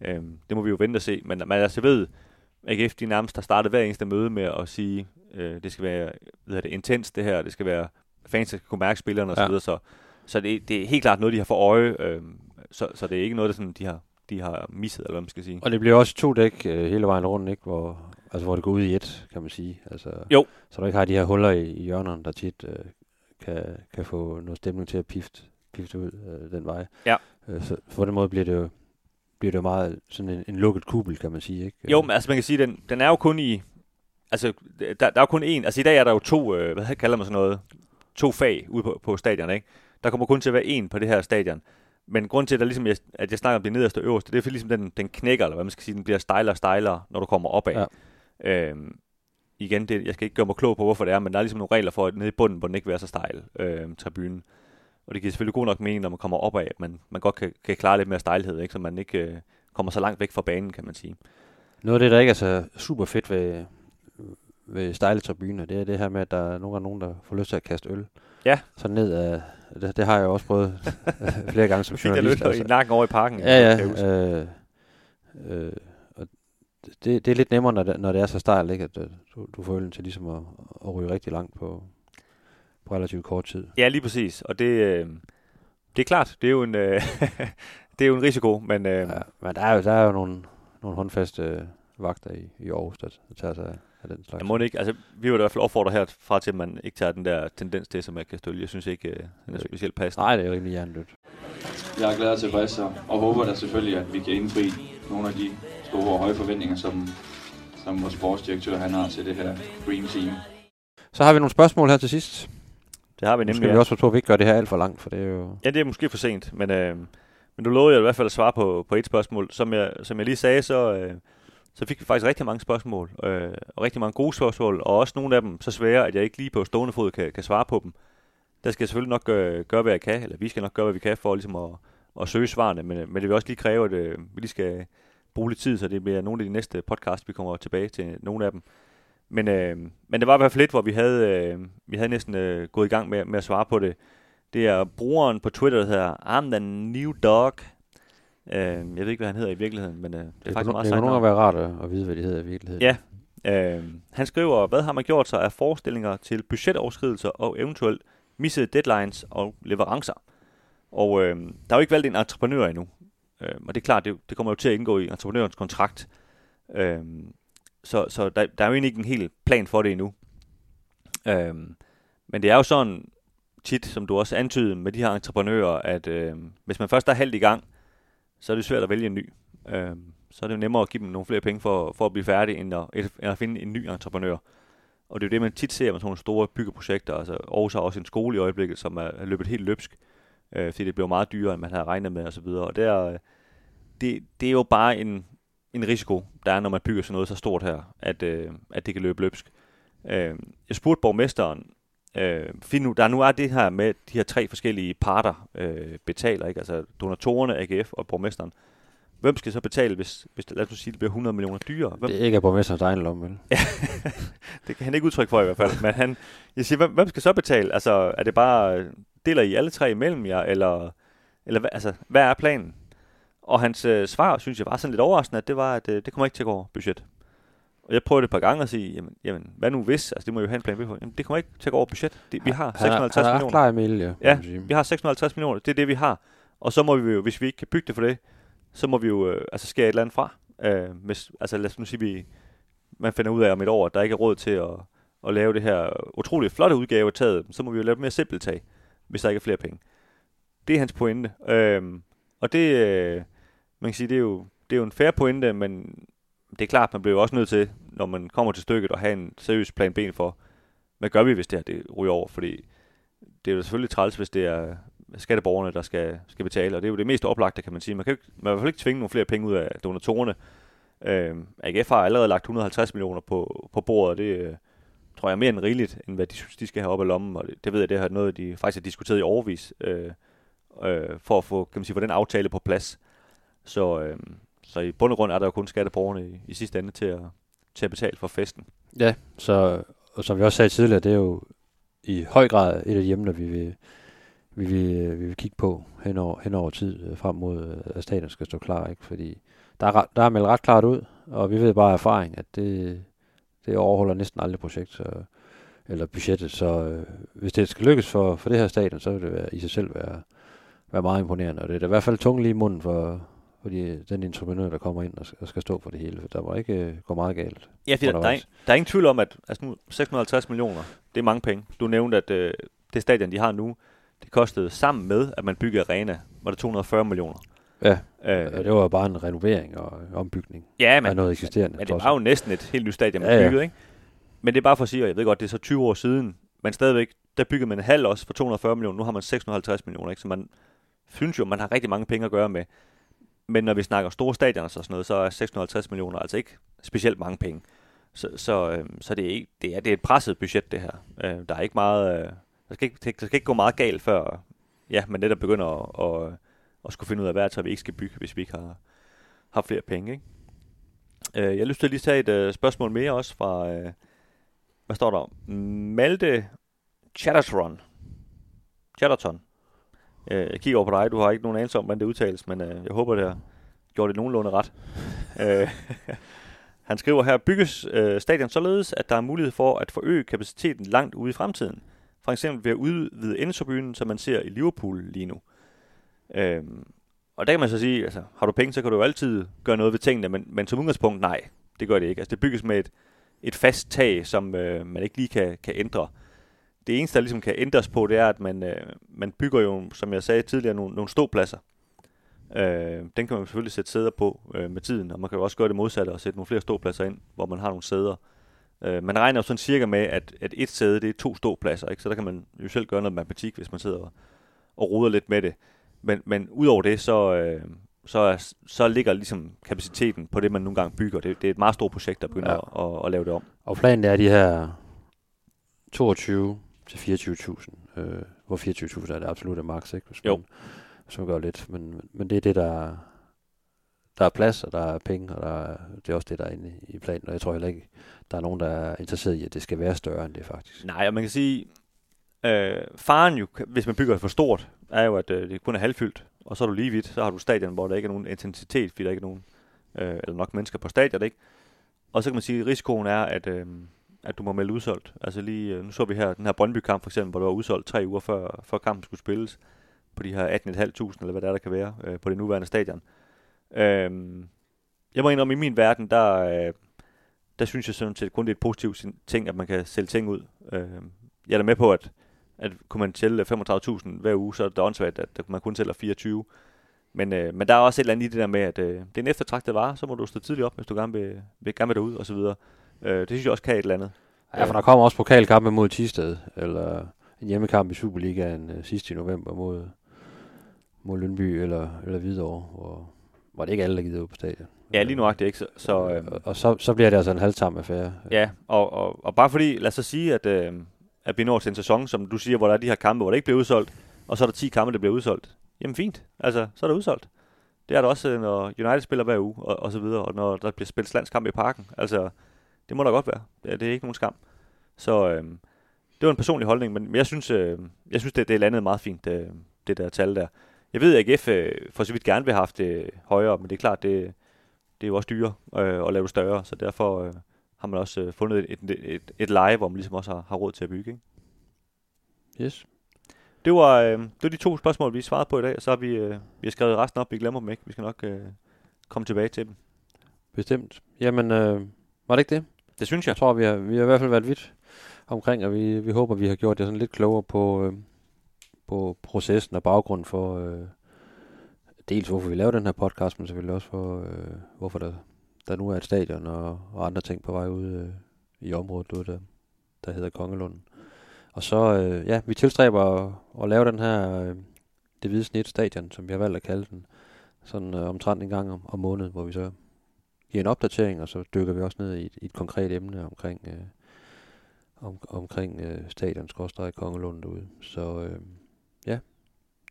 Øh, det må vi jo vente og se, men, men altså jeg ved, AGF de nærmest har startet hver eneste møde med at sige, øh, det skal være hvad det, intens det her, det skal være fans, der skal kunne mærke spillerne osv., Ja. så, videre, så, så det, det er helt klart noget, de har for øje, øh, så, så det er ikke noget, der sådan, de har, de har misset, eller hvad man skal sige. Og det bliver også to dæk øh, hele vejen rundt, ikke? Hvor, altså, hvor det går ud i et, kan man sige. Altså, Jo. Så du ikke har de her huller i, i hjørnerne, der tit øh, kan, kan få noget stemning til at pifte, pifte ud øh, den vej. Ja. Øh, så på den måde bliver det jo, bliver det jo meget sådan en, en lukket kubel, kan man sige. Ikke? Jo, men altså man kan sige, den, den er jo kun i, altså der, der er jo kun en, altså i dag er der jo to, øh, hvad kalder man sådan noget, to fag ude på, på stadion, ikke? Der kommer kun til at være en på det her stadion. Men grund til, at, der ligesom jeg, at jeg snakker om det nederste og øverste, det er fordi ligesom den, den knækker, eller hvad man skal sige, den bliver stejlere og stejlere, når du kommer opad. Ja. Øhm, igen, det, jeg skal ikke gøre mig klog på, hvorfor det er, men der er ligesom nogle regler for, at nede i bunden, hvor den ikke være så stejl, øh, tribunen. Og det giver selvfølgelig god nok mening, når man kommer opad, at man, man godt kan, kan klare lidt mere stejlhed, ikke? så man ikke øh, kommer så langt væk fra banen, kan man sige. Noget af det, der ikke er så super fedt ved, ved stejle tribuner, det er det her med, at der er nogle gange nogen, der får lyst til at kaste øl. Ja. Så ned af, det, det har jeg også prøvet flere gange som Du fik journalist. lød i nakken over i parken. Ja, ja. Øh, øh, og det, det er lidt nemmere, når det, når det er så stejlt, ikke? At øh, du, du får øllen til ligesom at, at ryge rigtig langt på, på relativt kort tid. Ja, lige præcis. Og det, øh, det er klart, det er jo en, øh, det er jo en risiko, men øh, Ja, men der er jo, der er jo nogle, nogle håndfaste øh, vagter i, i Aarhus, der, der tager sig af den slags. jeg må ikke, altså, vi vil i hvert fald opfordre herfra til, at man ikke tager den der tendens til, som jeg kan stølle. Jeg synes ikke, øh, den er specielt passende. Nej, det er jo rimelig hjernedødt. Jeg er glad og tilfreds og, og håber da selvfølgelig, at vi kan indfri nogle af de store og høje forventninger, som, som vores sportsdirektør han har til det her Dream Team. Så har vi nogle spørgsmål her til sidst. Det har vi Nu skal nemlig. vi ja. også på, at vi ikke gør det her alt for langt, for det er jo... Ja, det er måske for sent, men, øh, men du lovede jeg i hvert fald at svare på, på et spørgsmål. Som jeg, som jeg lige sagde, så, øh, så fik vi faktisk rigtig mange spørgsmål, øh, og rigtig mange gode spørgsmål, og også nogle af dem så svære, at jeg ikke lige på stående fod kan, kan svare på dem. Der skal jeg selvfølgelig nok gøre, gøre, hvad jeg kan, eller vi skal nok gøre, hvad vi kan for ligesom at, at søge svarene, men, men det vil også lige kræve, at øh, vi lige skal bruge lidt tid, så det bliver nogle af de næste podcast, vi kommer tilbage til nogle af dem. Men, øh, men det var i hvert fald lidt, hvor vi havde, øh, vi havde næsten øh, gået i gang med, med at svare på det. Det er brugeren på Twitter, der hedder I'm the new dog. Øh, jeg ved ikke, hvad han hedder i virkeligheden, men øh, det er faktisk kunne, meget det kunne nogle gange være rart at, at vide, hvad de hedder i virkeligheden. Ja. Øh, han skriver, hvad har man gjort sig af forestillinger til budgetoverskridelser og eventuelt missede deadlines og leverancer? Og øh, der er jo ikke valgt en entreprenør endnu. Øh, og det er klart, det, det kommer jo til at indgå i entreprenørens kontrakt. Øh, så så der, der er jo egentlig ikke en helt plan for det endnu. Øh, men det er jo sådan tit, som du også antydede med de her entreprenører, at øh, hvis man først er halvt i gang, så er det svært at vælge en ny. Øh, så er det jo nemmere at give dem nogle flere penge for, for at blive færdig, end at, end at finde en ny entreprenør. Og det er jo det, man tit ser med sådan nogle store byggeprojekter. Altså Aarhus har også en skole i øjeblikket, som er løbet helt løbsk, øh, fordi det bliver meget dyrere, end man havde regnet med osv. Og det er, øh, det, det er jo bare en, en risiko, der er, når man bygger sådan noget så stort her, at, øh, at det kan løbe løbsk. Øh, jeg spurgte borgmesteren, øh, fordi nu, der nu er det her med de her tre forskellige parter øh, betaler, ikke? altså donatorerne, AGF og borgmesteren. Hvem skal så betale, hvis, hvis lad os sige, det bliver 100 millioner dyrere? Hvem, Det er ikke borgmesterens egen lomme, vel? det kan han ikke udtrykke for i hvert fald. Men han, jeg siger, hvem, hvem skal så betale? Altså, er det bare, deler I alle tre imellem jer, eller, eller altså, hvad er planen? Og hans øh, svar, synes jeg, var sådan lidt overraskende, at det var, at øh, det kommer ikke til at gå over budget. Og jeg prøvede det et par gange at sige, jamen, jamen hvad nu hvis? Altså, det må jo have en plan B på. Jamen, det kommer ikke til at gå over budget. Det, vi har Han er- 650 han er millioner. klar Emil, ja. Ja. Vi har 650 millioner, det er det, vi har. Og så må vi jo, hvis vi ikke kan bygge det for det, så må vi jo øh, altså skære et eller andet fra. Øh, hvis, altså lad os nu sige, vi, man finder ud af om et år, at der ikke er råd til at, at lave det her utroligt flotte udgave af taget, så må vi jo lave et mere simpelt tag, hvis der ikke er flere penge. Det er hans pointe. Øh, og det, øh, man kan sige, det er, jo, det er jo en fair pointe, men det er klart, man bliver jo også nødt til, når man kommer til stykket, at have en seriøs plan B for, hvad gør vi, hvis det her det ryger over? Fordi det er jo selvfølgelig træls, hvis det er skatteborgerne, der skal, skal betale, og det er jo det mest oplagte, kan man sige. Man kan, jo ikke, man kan i hvert fald ikke tvinge nogle flere penge ud af donatorerne. Øh, AGF har allerede lagt 150 millioner på, på bordet, og det øh, tror jeg er mere end rigeligt, end hvad de synes, de skal have op af lommen, og det, det ved jeg, det har noget, de faktisk har diskuteret i overvis, øh, øh, for at få, kan man sige, for den aftale på plads. Så, øh, så i bund og grund er der jo kun skatteborgerne i, i sidste ende til at, til at betale for festen. Ja, så, og som vi også sagde tidligere, det er jo i høj grad et af de emner, vi vil, vi vil, vi vil kigge på hen over, hen over tid, øh, frem mod, øh, at stadion skal stå klar. Ikke? Fordi der er, der er meldt ret klart ud, og vi ved bare af erfaring, at det, det overholder næsten aldrig projekt, så, eller budgettet. Så øh, hvis det skal lykkes for, for det her stadion, så vil det være, i sig selv være, være meget imponerende. Og det er da i hvert fald tungt lige i munden for, for de, den entreprenør, der kommer ind og skal, og skal stå for det hele. For der må ikke øh, gå meget galt. Ja, for der, er, undervejs. ing- der er ingen tvivl om, at altså nu, 650 millioner, det er mange penge. Du nævnte, at øh, det stadion, de har nu, det kostede sammen med, at man byggede arena, var det 240 millioner. Ja, Øh, og det var bare en renovering og ombygning ja, af noget eksisterende. Men det var jo næsten et helt nyt stadion, man Ja, ja, ja. byggede, ikke? Men det er bare for at sige, og jeg ved godt, det er så 20 år siden, men stadigvæk, der byggede man en halv også for 240 millioner, nu har man 650 millioner, ikke? Så man synes jo, man har rigtig mange penge at gøre med. Men når vi snakker store stadioner og sådan noget, så er 650 millioner altså ikke specielt mange penge. Så, så, øh, så det, er ikke, det, er, det er et presset budget, det her. Øh, der er ikke meget... Øh, der, skal ikke, der skal ikke gå meget galt, før ja, man netop begynder at, at, at skulle finde ud af, hvad så vi ikke skal bygge, hvis vi ikke har, har flere penge. Ikke? Øh, jeg har lyst til at lige tage et øh, spørgsmål mere også fra, øh, hvad står der? Malte Chatterton. Chatterton. Øh, jeg kigger over på dig, du har ikke nogen anelse om, hvordan det udtales, men øh, jeg håber, det har gjort det nogenlunde ret. øh, han skriver her, bygges øh, stadion således, at der er mulighed for at forøge kapaciteten langt ude i fremtiden. For eksempel ved at udvide Enzo-byen, som man ser i Liverpool lige nu. Øhm, og der kan man så sige, altså, har du penge, så kan du jo altid gøre noget ved tingene, men, men som udgangspunkt, nej, det gør det ikke. Altså, det bygges med et, et fast tag, som øh, man ikke lige kan, kan ændre. Det eneste, der ligesom kan ændres på, det er, at man, øh, man bygger jo, som jeg sagde tidligere, nogle, nogle ståpladser. Øh, den kan man selvfølgelig sætte sæder på øh, med tiden, og man kan jo også gøre det modsatte og sætte nogle flere ståpladser ind, hvor man har nogle sæder. Øh, man regner jo sådan cirka med, at, at et sæde, det er to ståpladser, ikke? så der kan man jo selv gøre noget matematik, hvis man sidder og, og roder lidt med det. Men, men udover det, så, øh, så, så ligger ligesom kapaciteten på det, man nogle gange bygger. Det, det er et meget stort projekt, der begynder ja. at, at, at lave det om. Og planen er de her 22 til 24.000, øh, hvor 24.000 er det absolutte max, ikke? Hvis Jo. Man, hvis man gør lidt. Men, men det er det, der, der er plads, og der er penge, og der er, det er også det, der er inde i- i planen. Og jeg tror heller ikke, der er nogen, der er interesseret i, at det skal være større end det faktisk. Nej, og man kan sige, øh, faren jo, hvis man bygger for stort, er jo, at øh, det kun er halvfyldt. og så er du lige vidt, så har du stadion, hvor der ikke er nogen intensitet, fordi der ikke er nogen, øh, eller nok mennesker på stadion, ikke? Og så kan man sige, at risikoen er, at, øh, at du må melde udsolgt. Altså lige, øh, nu så vi her, den her Brøndby-kamp for eksempel, hvor der var udsolgt tre uger før, før kampen skulle spilles, på de her 18.500, eller hvad der, er, der kan være, øh, på det nuværende stadion. Øh, jeg må indrømme, i min verden, der, øh, der synes jeg sådan set kun, det er et positivt ting, at man kan sælge ting ud. Øh, jeg er da med på, at, at kunne man sælge 35.000 hver uge, så er det åndssvagt, at man kun sælger 24. Men, øh, men der er også et eller andet i det der med, at øh, det er en eftertragtet vare, så må du stå tidligt op, hvis du gerne vil, vil, gerne vil derud, og så videre. Øh, det synes jeg også kan et eller andet. Ja, for der kommer også pokalkampe mod Tisted, eller en hjemmekamp i Superligaen øh, sidst i november mod, mod Lønby eller, eller Hvidovre, hvor, hvor det ikke alle, der gider ud på stadion. Ja, lige nu det ikke. Så, så, øh, og så, så bliver det altså en halvtam affære. Ja, og, og, og bare fordi, lad os så sige, at, øh, at vi når til en sæson, som du siger, hvor der er de her kampe, hvor det ikke bliver udsolgt, og så er der 10 kampe, der bliver udsolgt. Jamen fint, altså, så er der udsolgt. Det er der også, øh, når United spiller hver uge, og, og så videre, og når der bliver spillet landskamp i parken. Altså, det må der godt være. Det, det er ikke nogen skam. Så øh, det var en personlig holdning, men jeg synes, øh, jeg synes det, det er landet meget fint, det, øh, det der tal der. Jeg ved, at AGF øh, for så vidt gerne vil have haft det højere, men det er klart, det, det er jo også dyre øh, at lave det større, så derfor øh, har man også øh, fundet et, et, et, et leje, hvor man ligesom også har, har råd til at bygge. Ikke? Yes. Det var, øh, det var de to spørgsmål, vi svarede på i dag, og så har vi, øh, vi har skrevet resten op. Vi glemmer dem ikke. Vi skal nok øh, komme tilbage til dem. Bestemt. Jamen, øh, var det ikke det? Det synes jeg. Jeg tror, vi har, vi har i hvert fald været vidt omkring, og vi, vi håber, vi har gjort det sådan lidt klogere på, øh, på processen og baggrunden for, øh, dels hvorfor vi laver den her podcast, men selvfølgelig også for, øh, hvorfor der, der nu er et stadion og, og andre ting på vej ud øh, i området, der, der hedder Kongelund. Og så, øh, ja, vi tilstræber at, at lave den her, øh, det hvide snit stadion, som vi har valgt at kalde den, sådan øh, omtrent en gang om, om måneden, hvor vi så giver en opdatering, og så dykker vi også ned i et, i et konkret emne omkring, øh, om, omkring øh, stadion, skorstræk, Kongelund derude. Så øh, ja,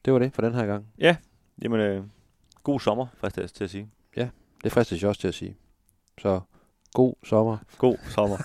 det var det for den her gang. Ja, jamen øh, god sommer, fristes til at sige. Ja, det fristes jeg også til at sige. Så god sommer. God sommer.